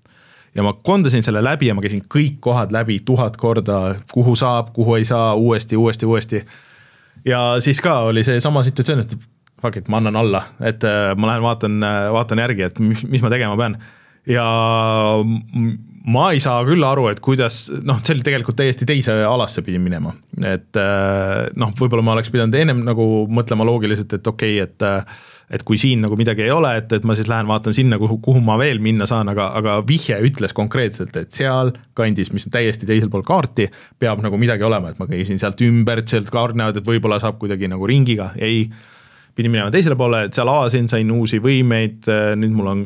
ja ma kondasin selle läbi ja ma käisin kõik kohad läbi tuhat korda, kuhu saab, kuhu ei saa, uuesti, uuesti, uuesti. ja siis ka oli seesama situatsioon, et fuck it, ma annan alla, et äh, ma lähen vaatan, äh, vaatan järgi, et mis, mis ma tegema pean. ja ma ei saa küll aru, et kuidas, noh, see oli tegelikult täiesti teise alasse pidin minema, et äh, noh, võib-olla ma oleks pidanud ennem nagu mõtlema loogiliselt, et okei okay,, et et kui siin nagu midagi ei ole, et, et ma siis lähen vaatan sinna, kuhu, kuhu ma veel minna saan, aga, aga vihje ütles konkreetselt, et seal kandis, mis on täiesti teisel pool kaarti, peab nagu midagi olema, et ma käisin sealt ümber, sealt kaart näevad, et võib-olla saab kuidagi nagu ringiga, ei pidin minema teisele poole, et seal avasin, sain uusi võimeid, nüüd mul on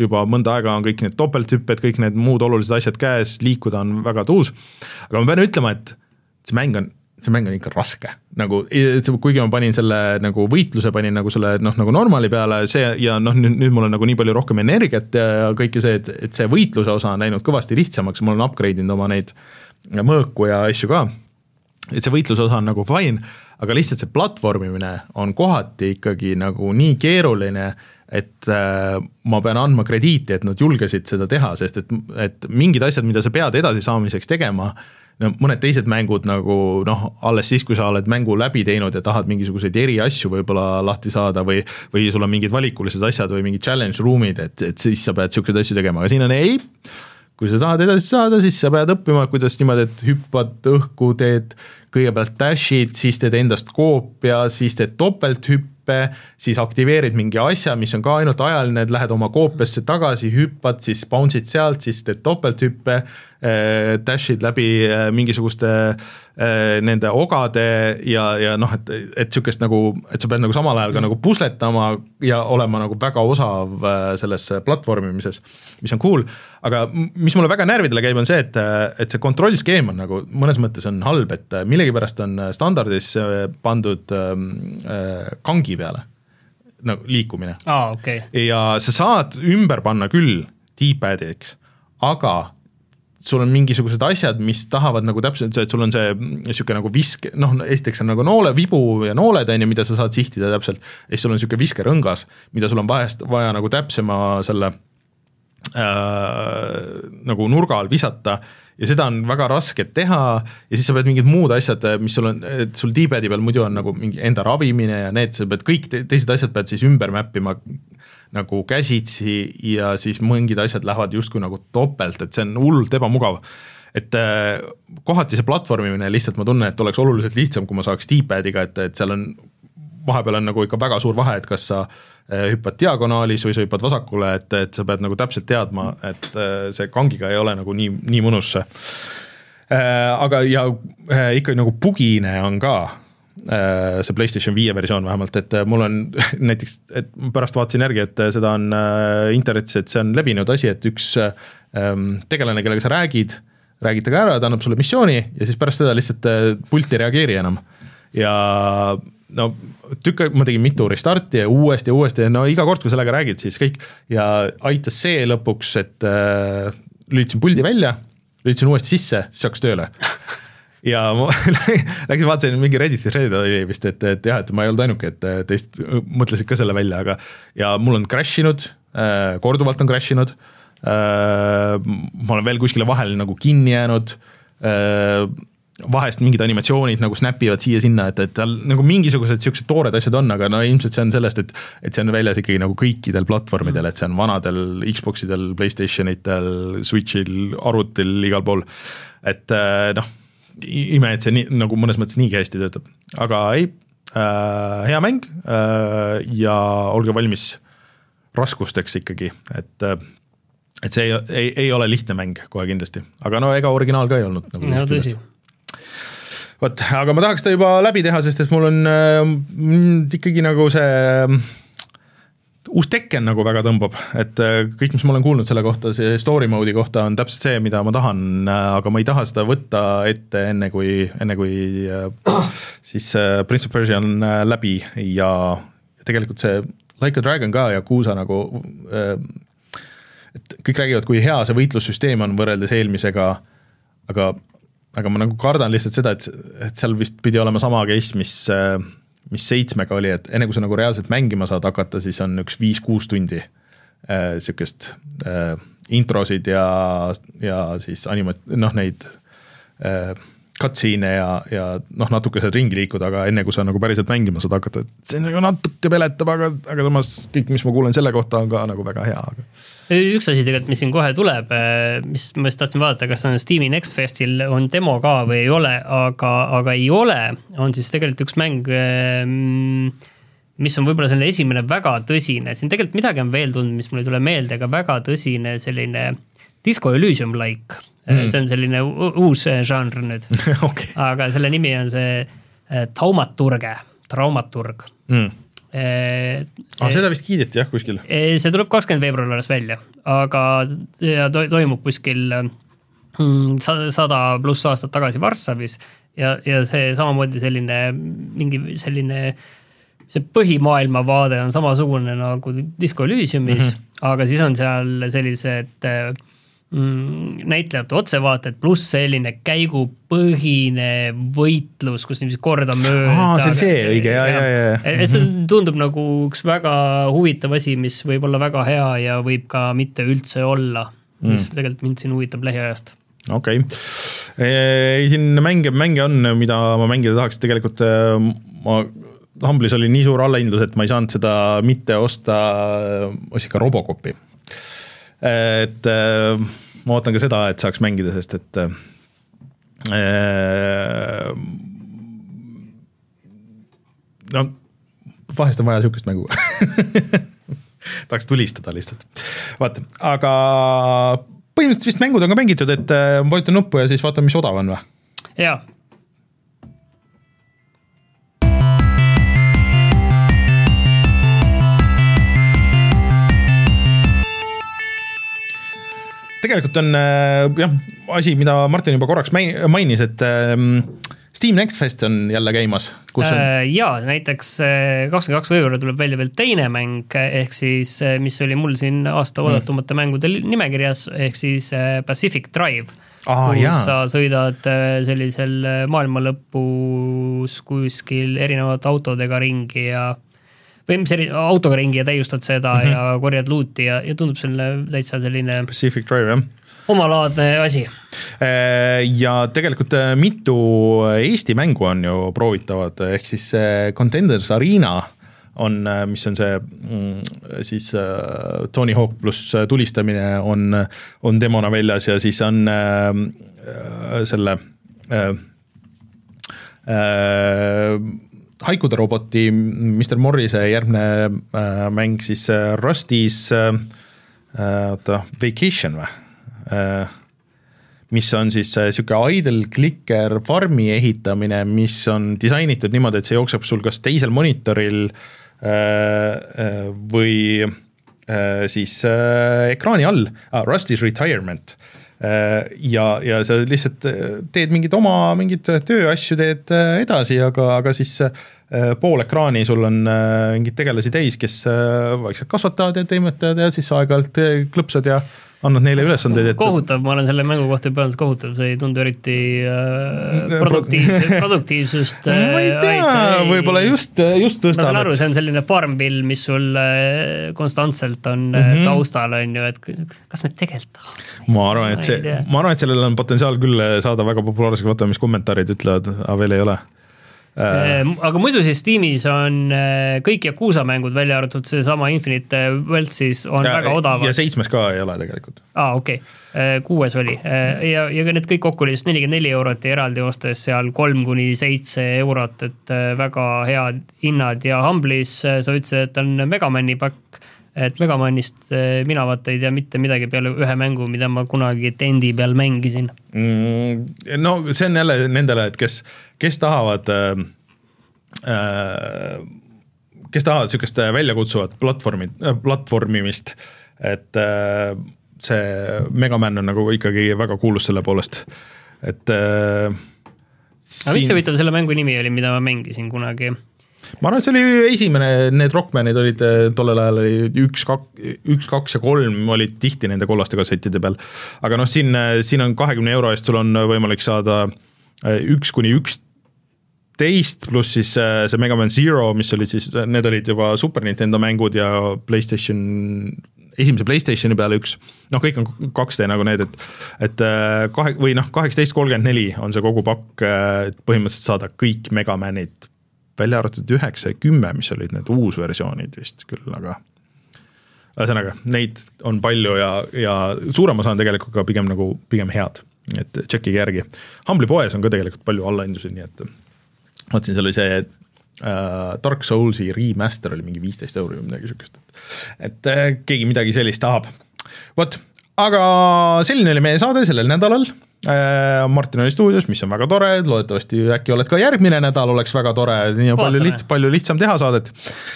juba mõnda aega on kõik need topelthüpped, kõik need muud olulised asjad käes, liikuda on väga tuus. aga ma pean ütlema, et see mäng on see mäng on ikka raske, nagu kuigi ma panin selle nagu võitluse, panin nagu selle noh, nagu normaali peale, see ja noh, nüüd, nüüd mul on nagu nii palju rohkem energiat ja kõike see, et, et see võitluse osa on läinud kõvasti lihtsamaks, ma olen upgrade inud oma neid mõõku ja asju ka. et see võitluse osa on nagu fine, aga lihtsalt see platvormimine on kohati ikkagi nagu nii keeruline, et äh, ma pean andma krediiti, et nad julgesid seda teha, sest et, et mingid asjad, mida sa pead edasisaamiseks tegema no mõned teised mängud nagu noh, alles siis, kui sa oled mängu läbi teinud ja tahad mingisuguseid eriasju võib-olla lahti saada või või sul on mingid valikulised asjad või mingid challenge room'id, et, et siis sa pead niisuguseid asju tegema, aga siin on ei, kui sa tahad edasi saada, siis sa pead õppima, kuidas niimoodi, et hüppad õhku, teed kõigepealt dash'id, siis teed endast koopia, siis teed topelthüppe, siis aktiveerid mingi asja, mis on ka ainult ajaline, et lähed oma koopiasse tagasi, hüppad, siis bounce'id sealt, siis teed topelthüppe dash'id läbi äh, mingisuguste äh, nende ogade ja, ja noh, et, et niisugust nagu, et sa pead nagu samal ajal ka nagu pusletama ja olema nagu väga osav äh, selles platvormimises, mis on cool, aga mis mulle väga närvidele käib, on see, et, et see kontrollskeem on nagu mõnes mõttes on halb, et mille millegipärast on äh, standardis äh, pandud ähm, äh, kangi peale nagu liikumine ah,. Okay. ja sa saad ümber panna küll D-pad'iks, aga sul on mingisugused asjad, mis tahavad nagu täpselt et sul on see niisugune nagu visk, noh, esiteks on nagu noole, vibu ja nooled, on ju, mida sa saad sihtida täpselt, ja siis sul on niisugune viskerõngas, mida sul on vahest vaja nagu täpsema selle äh, nagu nurga all visata. Ja seda on väga raske teha. Ja siis sa pead mingid muud asjad, mis sul on, et sul D-pad'i peal muidu on nagu mingi enda ravimine ja need, sa pead kõik teised asjad pead siis ümber mäppima nagu käsitsi ja siis mingid asjad lähevad justkui nagu topelt, et see on hullult ebamugav et äh, kohati see platvormimine lihtsalt ma tunnen, et oleks oluliselt lihtsam, kui ma saaks D-pad'iga, et, et seal on vahepeal on nagu ikka väga suur vahe, et kas sa hüppad diagonaalis või sa hüppad vasakule, et, et sa pead nagu täpselt teadma, et see kangiga ei ole nagu nii, nii mõnus see. aga, ja ikka nagu bugine on ka see PlayStation viie versioon vähemalt, et mul on <laughs> näiteks, et pärast vaatasin järgi, et seda on internetis, et see on levinud asi, et üks tegelane, kellega sa räägid, räägid temaga ära, ta annab sulle missiooni ja siis pärast seda lihtsalt pult ei reageeri enam. ja no tükk aega, ma tegin mitu restarti ja uuesti ja uuesti ja no iga kord, kui sellega räägid, siis kõik ja aitas see lõpuks, et äh, lülitasin puldi välja, lülitasin uuesti sisse, siis hakkas tööle ja ma <laughs> läksin vaatasin mingi Redditis Reddit oli vist, et, et jah, et ma ei olnud ainuke, et teist mõtlesid ka selle välja, aga ja mul on crash inud äh,, korduvalt on crash inud äh,, ma olen veel kuskile vahele nagu kinni jäänud äh,, vahest mingid animatsioonid nagu snap ivad siia-sinna, et, et tal nagu mingisugused niisugused toored asjad on, aga no ilmselt see on sellest, et et see on väljas ikkagi nagu kõikidel platvormidel, et see on vanadel Xbox idel, Playstation itel, Switchil, arvutil, igal pool. et noh, ime, et see nii, nagu mõnes mõttes niigi hästi töötab, aga ei äh,, hea mäng äh, ja olge valmis raskusteks ikkagi, et äh, et see ei, ei, ei ole lihtne mäng kohe kindlasti, aga no ega originaal ka ei olnud nagu. no tõsi. Vot, aga ma tahaks ta juba läbi teha, sest et mul on äh, ikkagi nagu see uus Tekken nagu väga tõmbab, et äh, kõik, mis ma olen kuulnud selle kohta, see story mode'i kohta on täpselt see, mida ma tahan äh,, aga ma ei taha seda võtta ette enne, kui, enne kui äh, siis Prince of Persia on läbi ja tegelikult see Like a Dragon ka ja Kuusa nagu et kõik räägivad, kui hea see võitlussüsteem on võrreldes eelmisega, aga aga ma nagu kardan lihtsalt seda, et, et seal vist pidi olema sama case, mis, mis seitsmega oli, et enne kui sa nagu reaalselt mängima saad hakata, siis on üks viis-kuus tundi äh, äh, introsid ja, ja siis anima-, noh, neid äh, cutscene'e ja, ja noh, natuke seal ringi liikuda, aga enne kui sa nagu päriselt mängima saad hakata, et see nagu natuke peletab, aga, aga samas kõik, mis ma kuulen selle kohta, on ka nagu väga hea, aga üks asi tegelikult, mis siin kohe tuleb, eh, mis ma just tahtsin vaadata, kas on Steam'i Next Festil on demo ka või ei ole, aga, aga ei ole, on siis tegelikult üks mäng, eh, mis on võib-olla selline esimene väga tõsine, siin tegelikult midagi on veel tulnud, mis mul ei tule meelde, aga väga tõsine selline Disco Elysium-like mm., see on selline uus žanr nüüd <laughs> okay. aga selle nimi on see Taumaturge, Traumaturg mm ah, seda vist kiideti jah, kuskil? see tuleb kakskümmend veebruar alles välja, aga ja to toimub kuskil mm, sada pluss aastat tagasi Varssavis ja, ja see samamoodi selline mingi selline see põhimaailmavaade on samasugune nagu Disco Elysiumis mm, -hmm. aga siis on seal sellised äh, näitlejate otsevaated pluss selline käigupõhine võitlus, kus niiviisi kordamööda. see on see, õige, ja, ja, ja, ja.. et see tundub nagu üks väga huvitav asi, mis võib olla väga hea ja võib ka mitte üldse olla, mis mm. tegelikult mind siin huvitab lähiajast okei okay., siin mänge, mänge on, mida ma mängida tahaks, tegelikult äh, ma Humble'is oli nii suur allahindlus, et ma ei saanud seda mitte osta, ostsin ka Robocopi et äh, ma ootan ka seda, et saaks mängida, sest et äh, no vahest on vaja niisugust mängu <laughs> tahaks tulistada lihtsalt. vaata, aga põhimõtteliselt vist mängud on ka mängitud, et äh, vajutan nuppu ja siis vaatame, mis odav on või? jaa tegelikult on äh, jah, asi, mida Martin juba korraks mainis, et ähm, Steam Next Fest on jälle käimas, kus on äh,? jaa, näiteks äh, kakskümmend kaks veebruar tuleb välja veel teine mäng, ehk siis äh, mis oli mul siin aasta mm. oodatumate mm. mängude nimekirjas, ehk siis Pacific Drive ah,. kus jaa. sa sõidad sellisel maailma lõpus kuskil erinevate autodega ringi ja eri, autoga ringi ja täiustad seda mm -hmm. ja korjad luuti ja, ja tundub selline täitsa selline Pacific Drive, jah omalaadne asi. Äh, ja tegelikult äh, mitu Eesti mängu on ju proovitavad, ehk siis Contenders Arena on, äh, mis on see mm, siis Tony Hawk pluss tulistamine on, on demona väljas ja siis on äh, selle äh, äh, Haikude roboti Mr Morrise järgmine äh, mäng siis äh, Rustis äh, äh, oota, Vacation või äh,? mis on siis niisugune idle clicker farmi ehitamine, mis on disainitud niimoodi, et see jookseb sul kas teisel monitoril äh, äh, või äh, siis ekraani all ah,, Rusty's retirement ja, ja sa lihtsalt teed mingeid oma mingeid tööasju, teed edasi, aga, aga siis pool ekraani sul on mingeid tegelasi täis, kes vaikselt kasvatavad ja toimetavad ja siis aeg-ajalt klõpsad ja annad neile ülesandeid, et kohutav, ma olen selle mängu kohta juba öelnud, kohutav, see ei tundu eriti äh, produktiivse, <laughs> produktiivsust äh, ma ei tea, võib-olla just, just tõstab. ma saan aru, see on selline farmville, mis sul äh, konstantselt on mm -hmm. taustal, on ju, et kas me tegelikult tahame ma arvan, et see, ma arvan, et sellel on potentsiaal küll saada väga populaarseks, vaatame, mis kommentaarid ütlevad, aga veel ei ole. Äh, äh, aga muidu siis Steamis on äh, kõik Yakuusa mängud, välja arvatud seesama Infinite Wealth siis on ja, väga odavad. ja seitsmes ka ei ole tegelikult. aa, okei okay., kuues oli ja, ja need kõik kokku oli just nelikümmend neli eurot ja eraldi ostes seal kolm kuni seitse eurot, et väga head hinnad ja Humble'is sa ütlesid, et on Megamani pakk et Megamanist mina vaata ei tea mitte midagi peale ühe mängu, mida ma kunagi tendi peal mängisin mm,. no see on jälle nendele, et kes, kes tahavad äh, äh, kes tahavad niisugust väljakutsuvat platvormi äh,, platvormimist, et äh, see Megaman on nagu ikkagi väga kuulus selle poolest, et äh, aga mis see huvitav selle mängu nimi oli, mida ma mängisin kunagi? Ma arvan, et see oli esimene, need Rockmanid olid äh, tollel ajal oli üks, kaks, üks, kaks ja kolm olid tihti nende kollaste kassettide peal. aga noh, siin, äh, siin on kahekümne euro eest sul on võimalik saada äh, üks kuni üksteist pluss siis see Mega Man Zero, mis olid siis, need olid juba Super Nintendo mängud ja Playstation, esimese Playstationi peale üks, noh, kõik on 2D nagu need, et et kahe või noh, kaheksateist kolmkümmend neli on see kogu pakk, et põhimõtteliselt saada kõik Megamanid välja arvatud üheksa ja kümme, mis olid need uusversioonid vist küll, aga ühesõnaga, neid on palju ja, ja suurem osa on tegelikult ka pigem nagu, pigem head, et tšekkige järgi. Humble'i poes on ka tegelikult palju allahindlusi, nii et vaatasin, seal oli see äh, Dark Soulsi remaster oli mingi viisteist euri või midagi sihukest, et äh, keegi midagi sellist tahab. vot, aga selline oli meie saade sellel nädalal Martin oli stuudios, mis on väga tore, loodetavasti äkki oled ka järgmine nädal, oleks väga tore, nii on palju liht-, palju lihtsam teha saadet.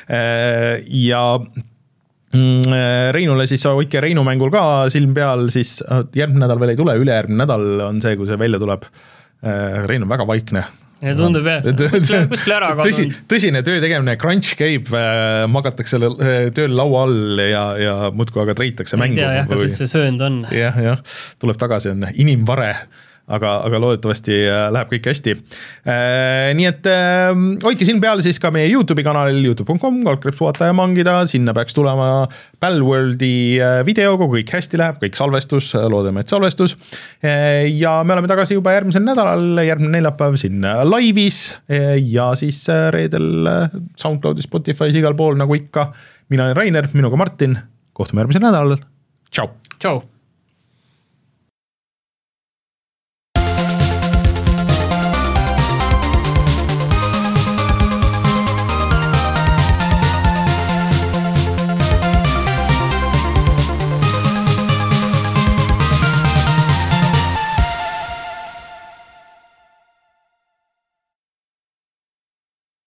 Äh, ja mm, äh, Reinule siis hoidke Reinu mängul ka silm peal, siis järgmine nädal veel ei tule, ülejärgmine nädal on see, kui see välja tuleb. Rein on väga vaikne, tundub jah, kuskile, kuskile ära kadunud. tõsi, tõsine töö tegemine, crunch käib äh,, magatakse tööl laua all ja, ja muudkui aga treitakse mängu. ei tea jah, kas üldse söönud on. jah, jah, tuleb tagasi, on inimvare aga, aga loodetavasti äh, läheb kõik hästi. Äh, nii et äh, hoidke silm peal siis ka meie Youtube'i kanalil, Youtube.com, kaldkriips puhata ja mangida, sinna peaks tulema Palworldi video, kui kõik hästi läheb, kõik salvestus, loodame, et salvestus. ja me oleme tagasi juba järgmisel nädalal, järgmine neljapäev siin laivis ja siis reedel SoundCloudis, Spotify's, igal pool nagu ikka. mina olen Rainer, minuga Martin, kohtume järgmisel nädalal, tšau. tšau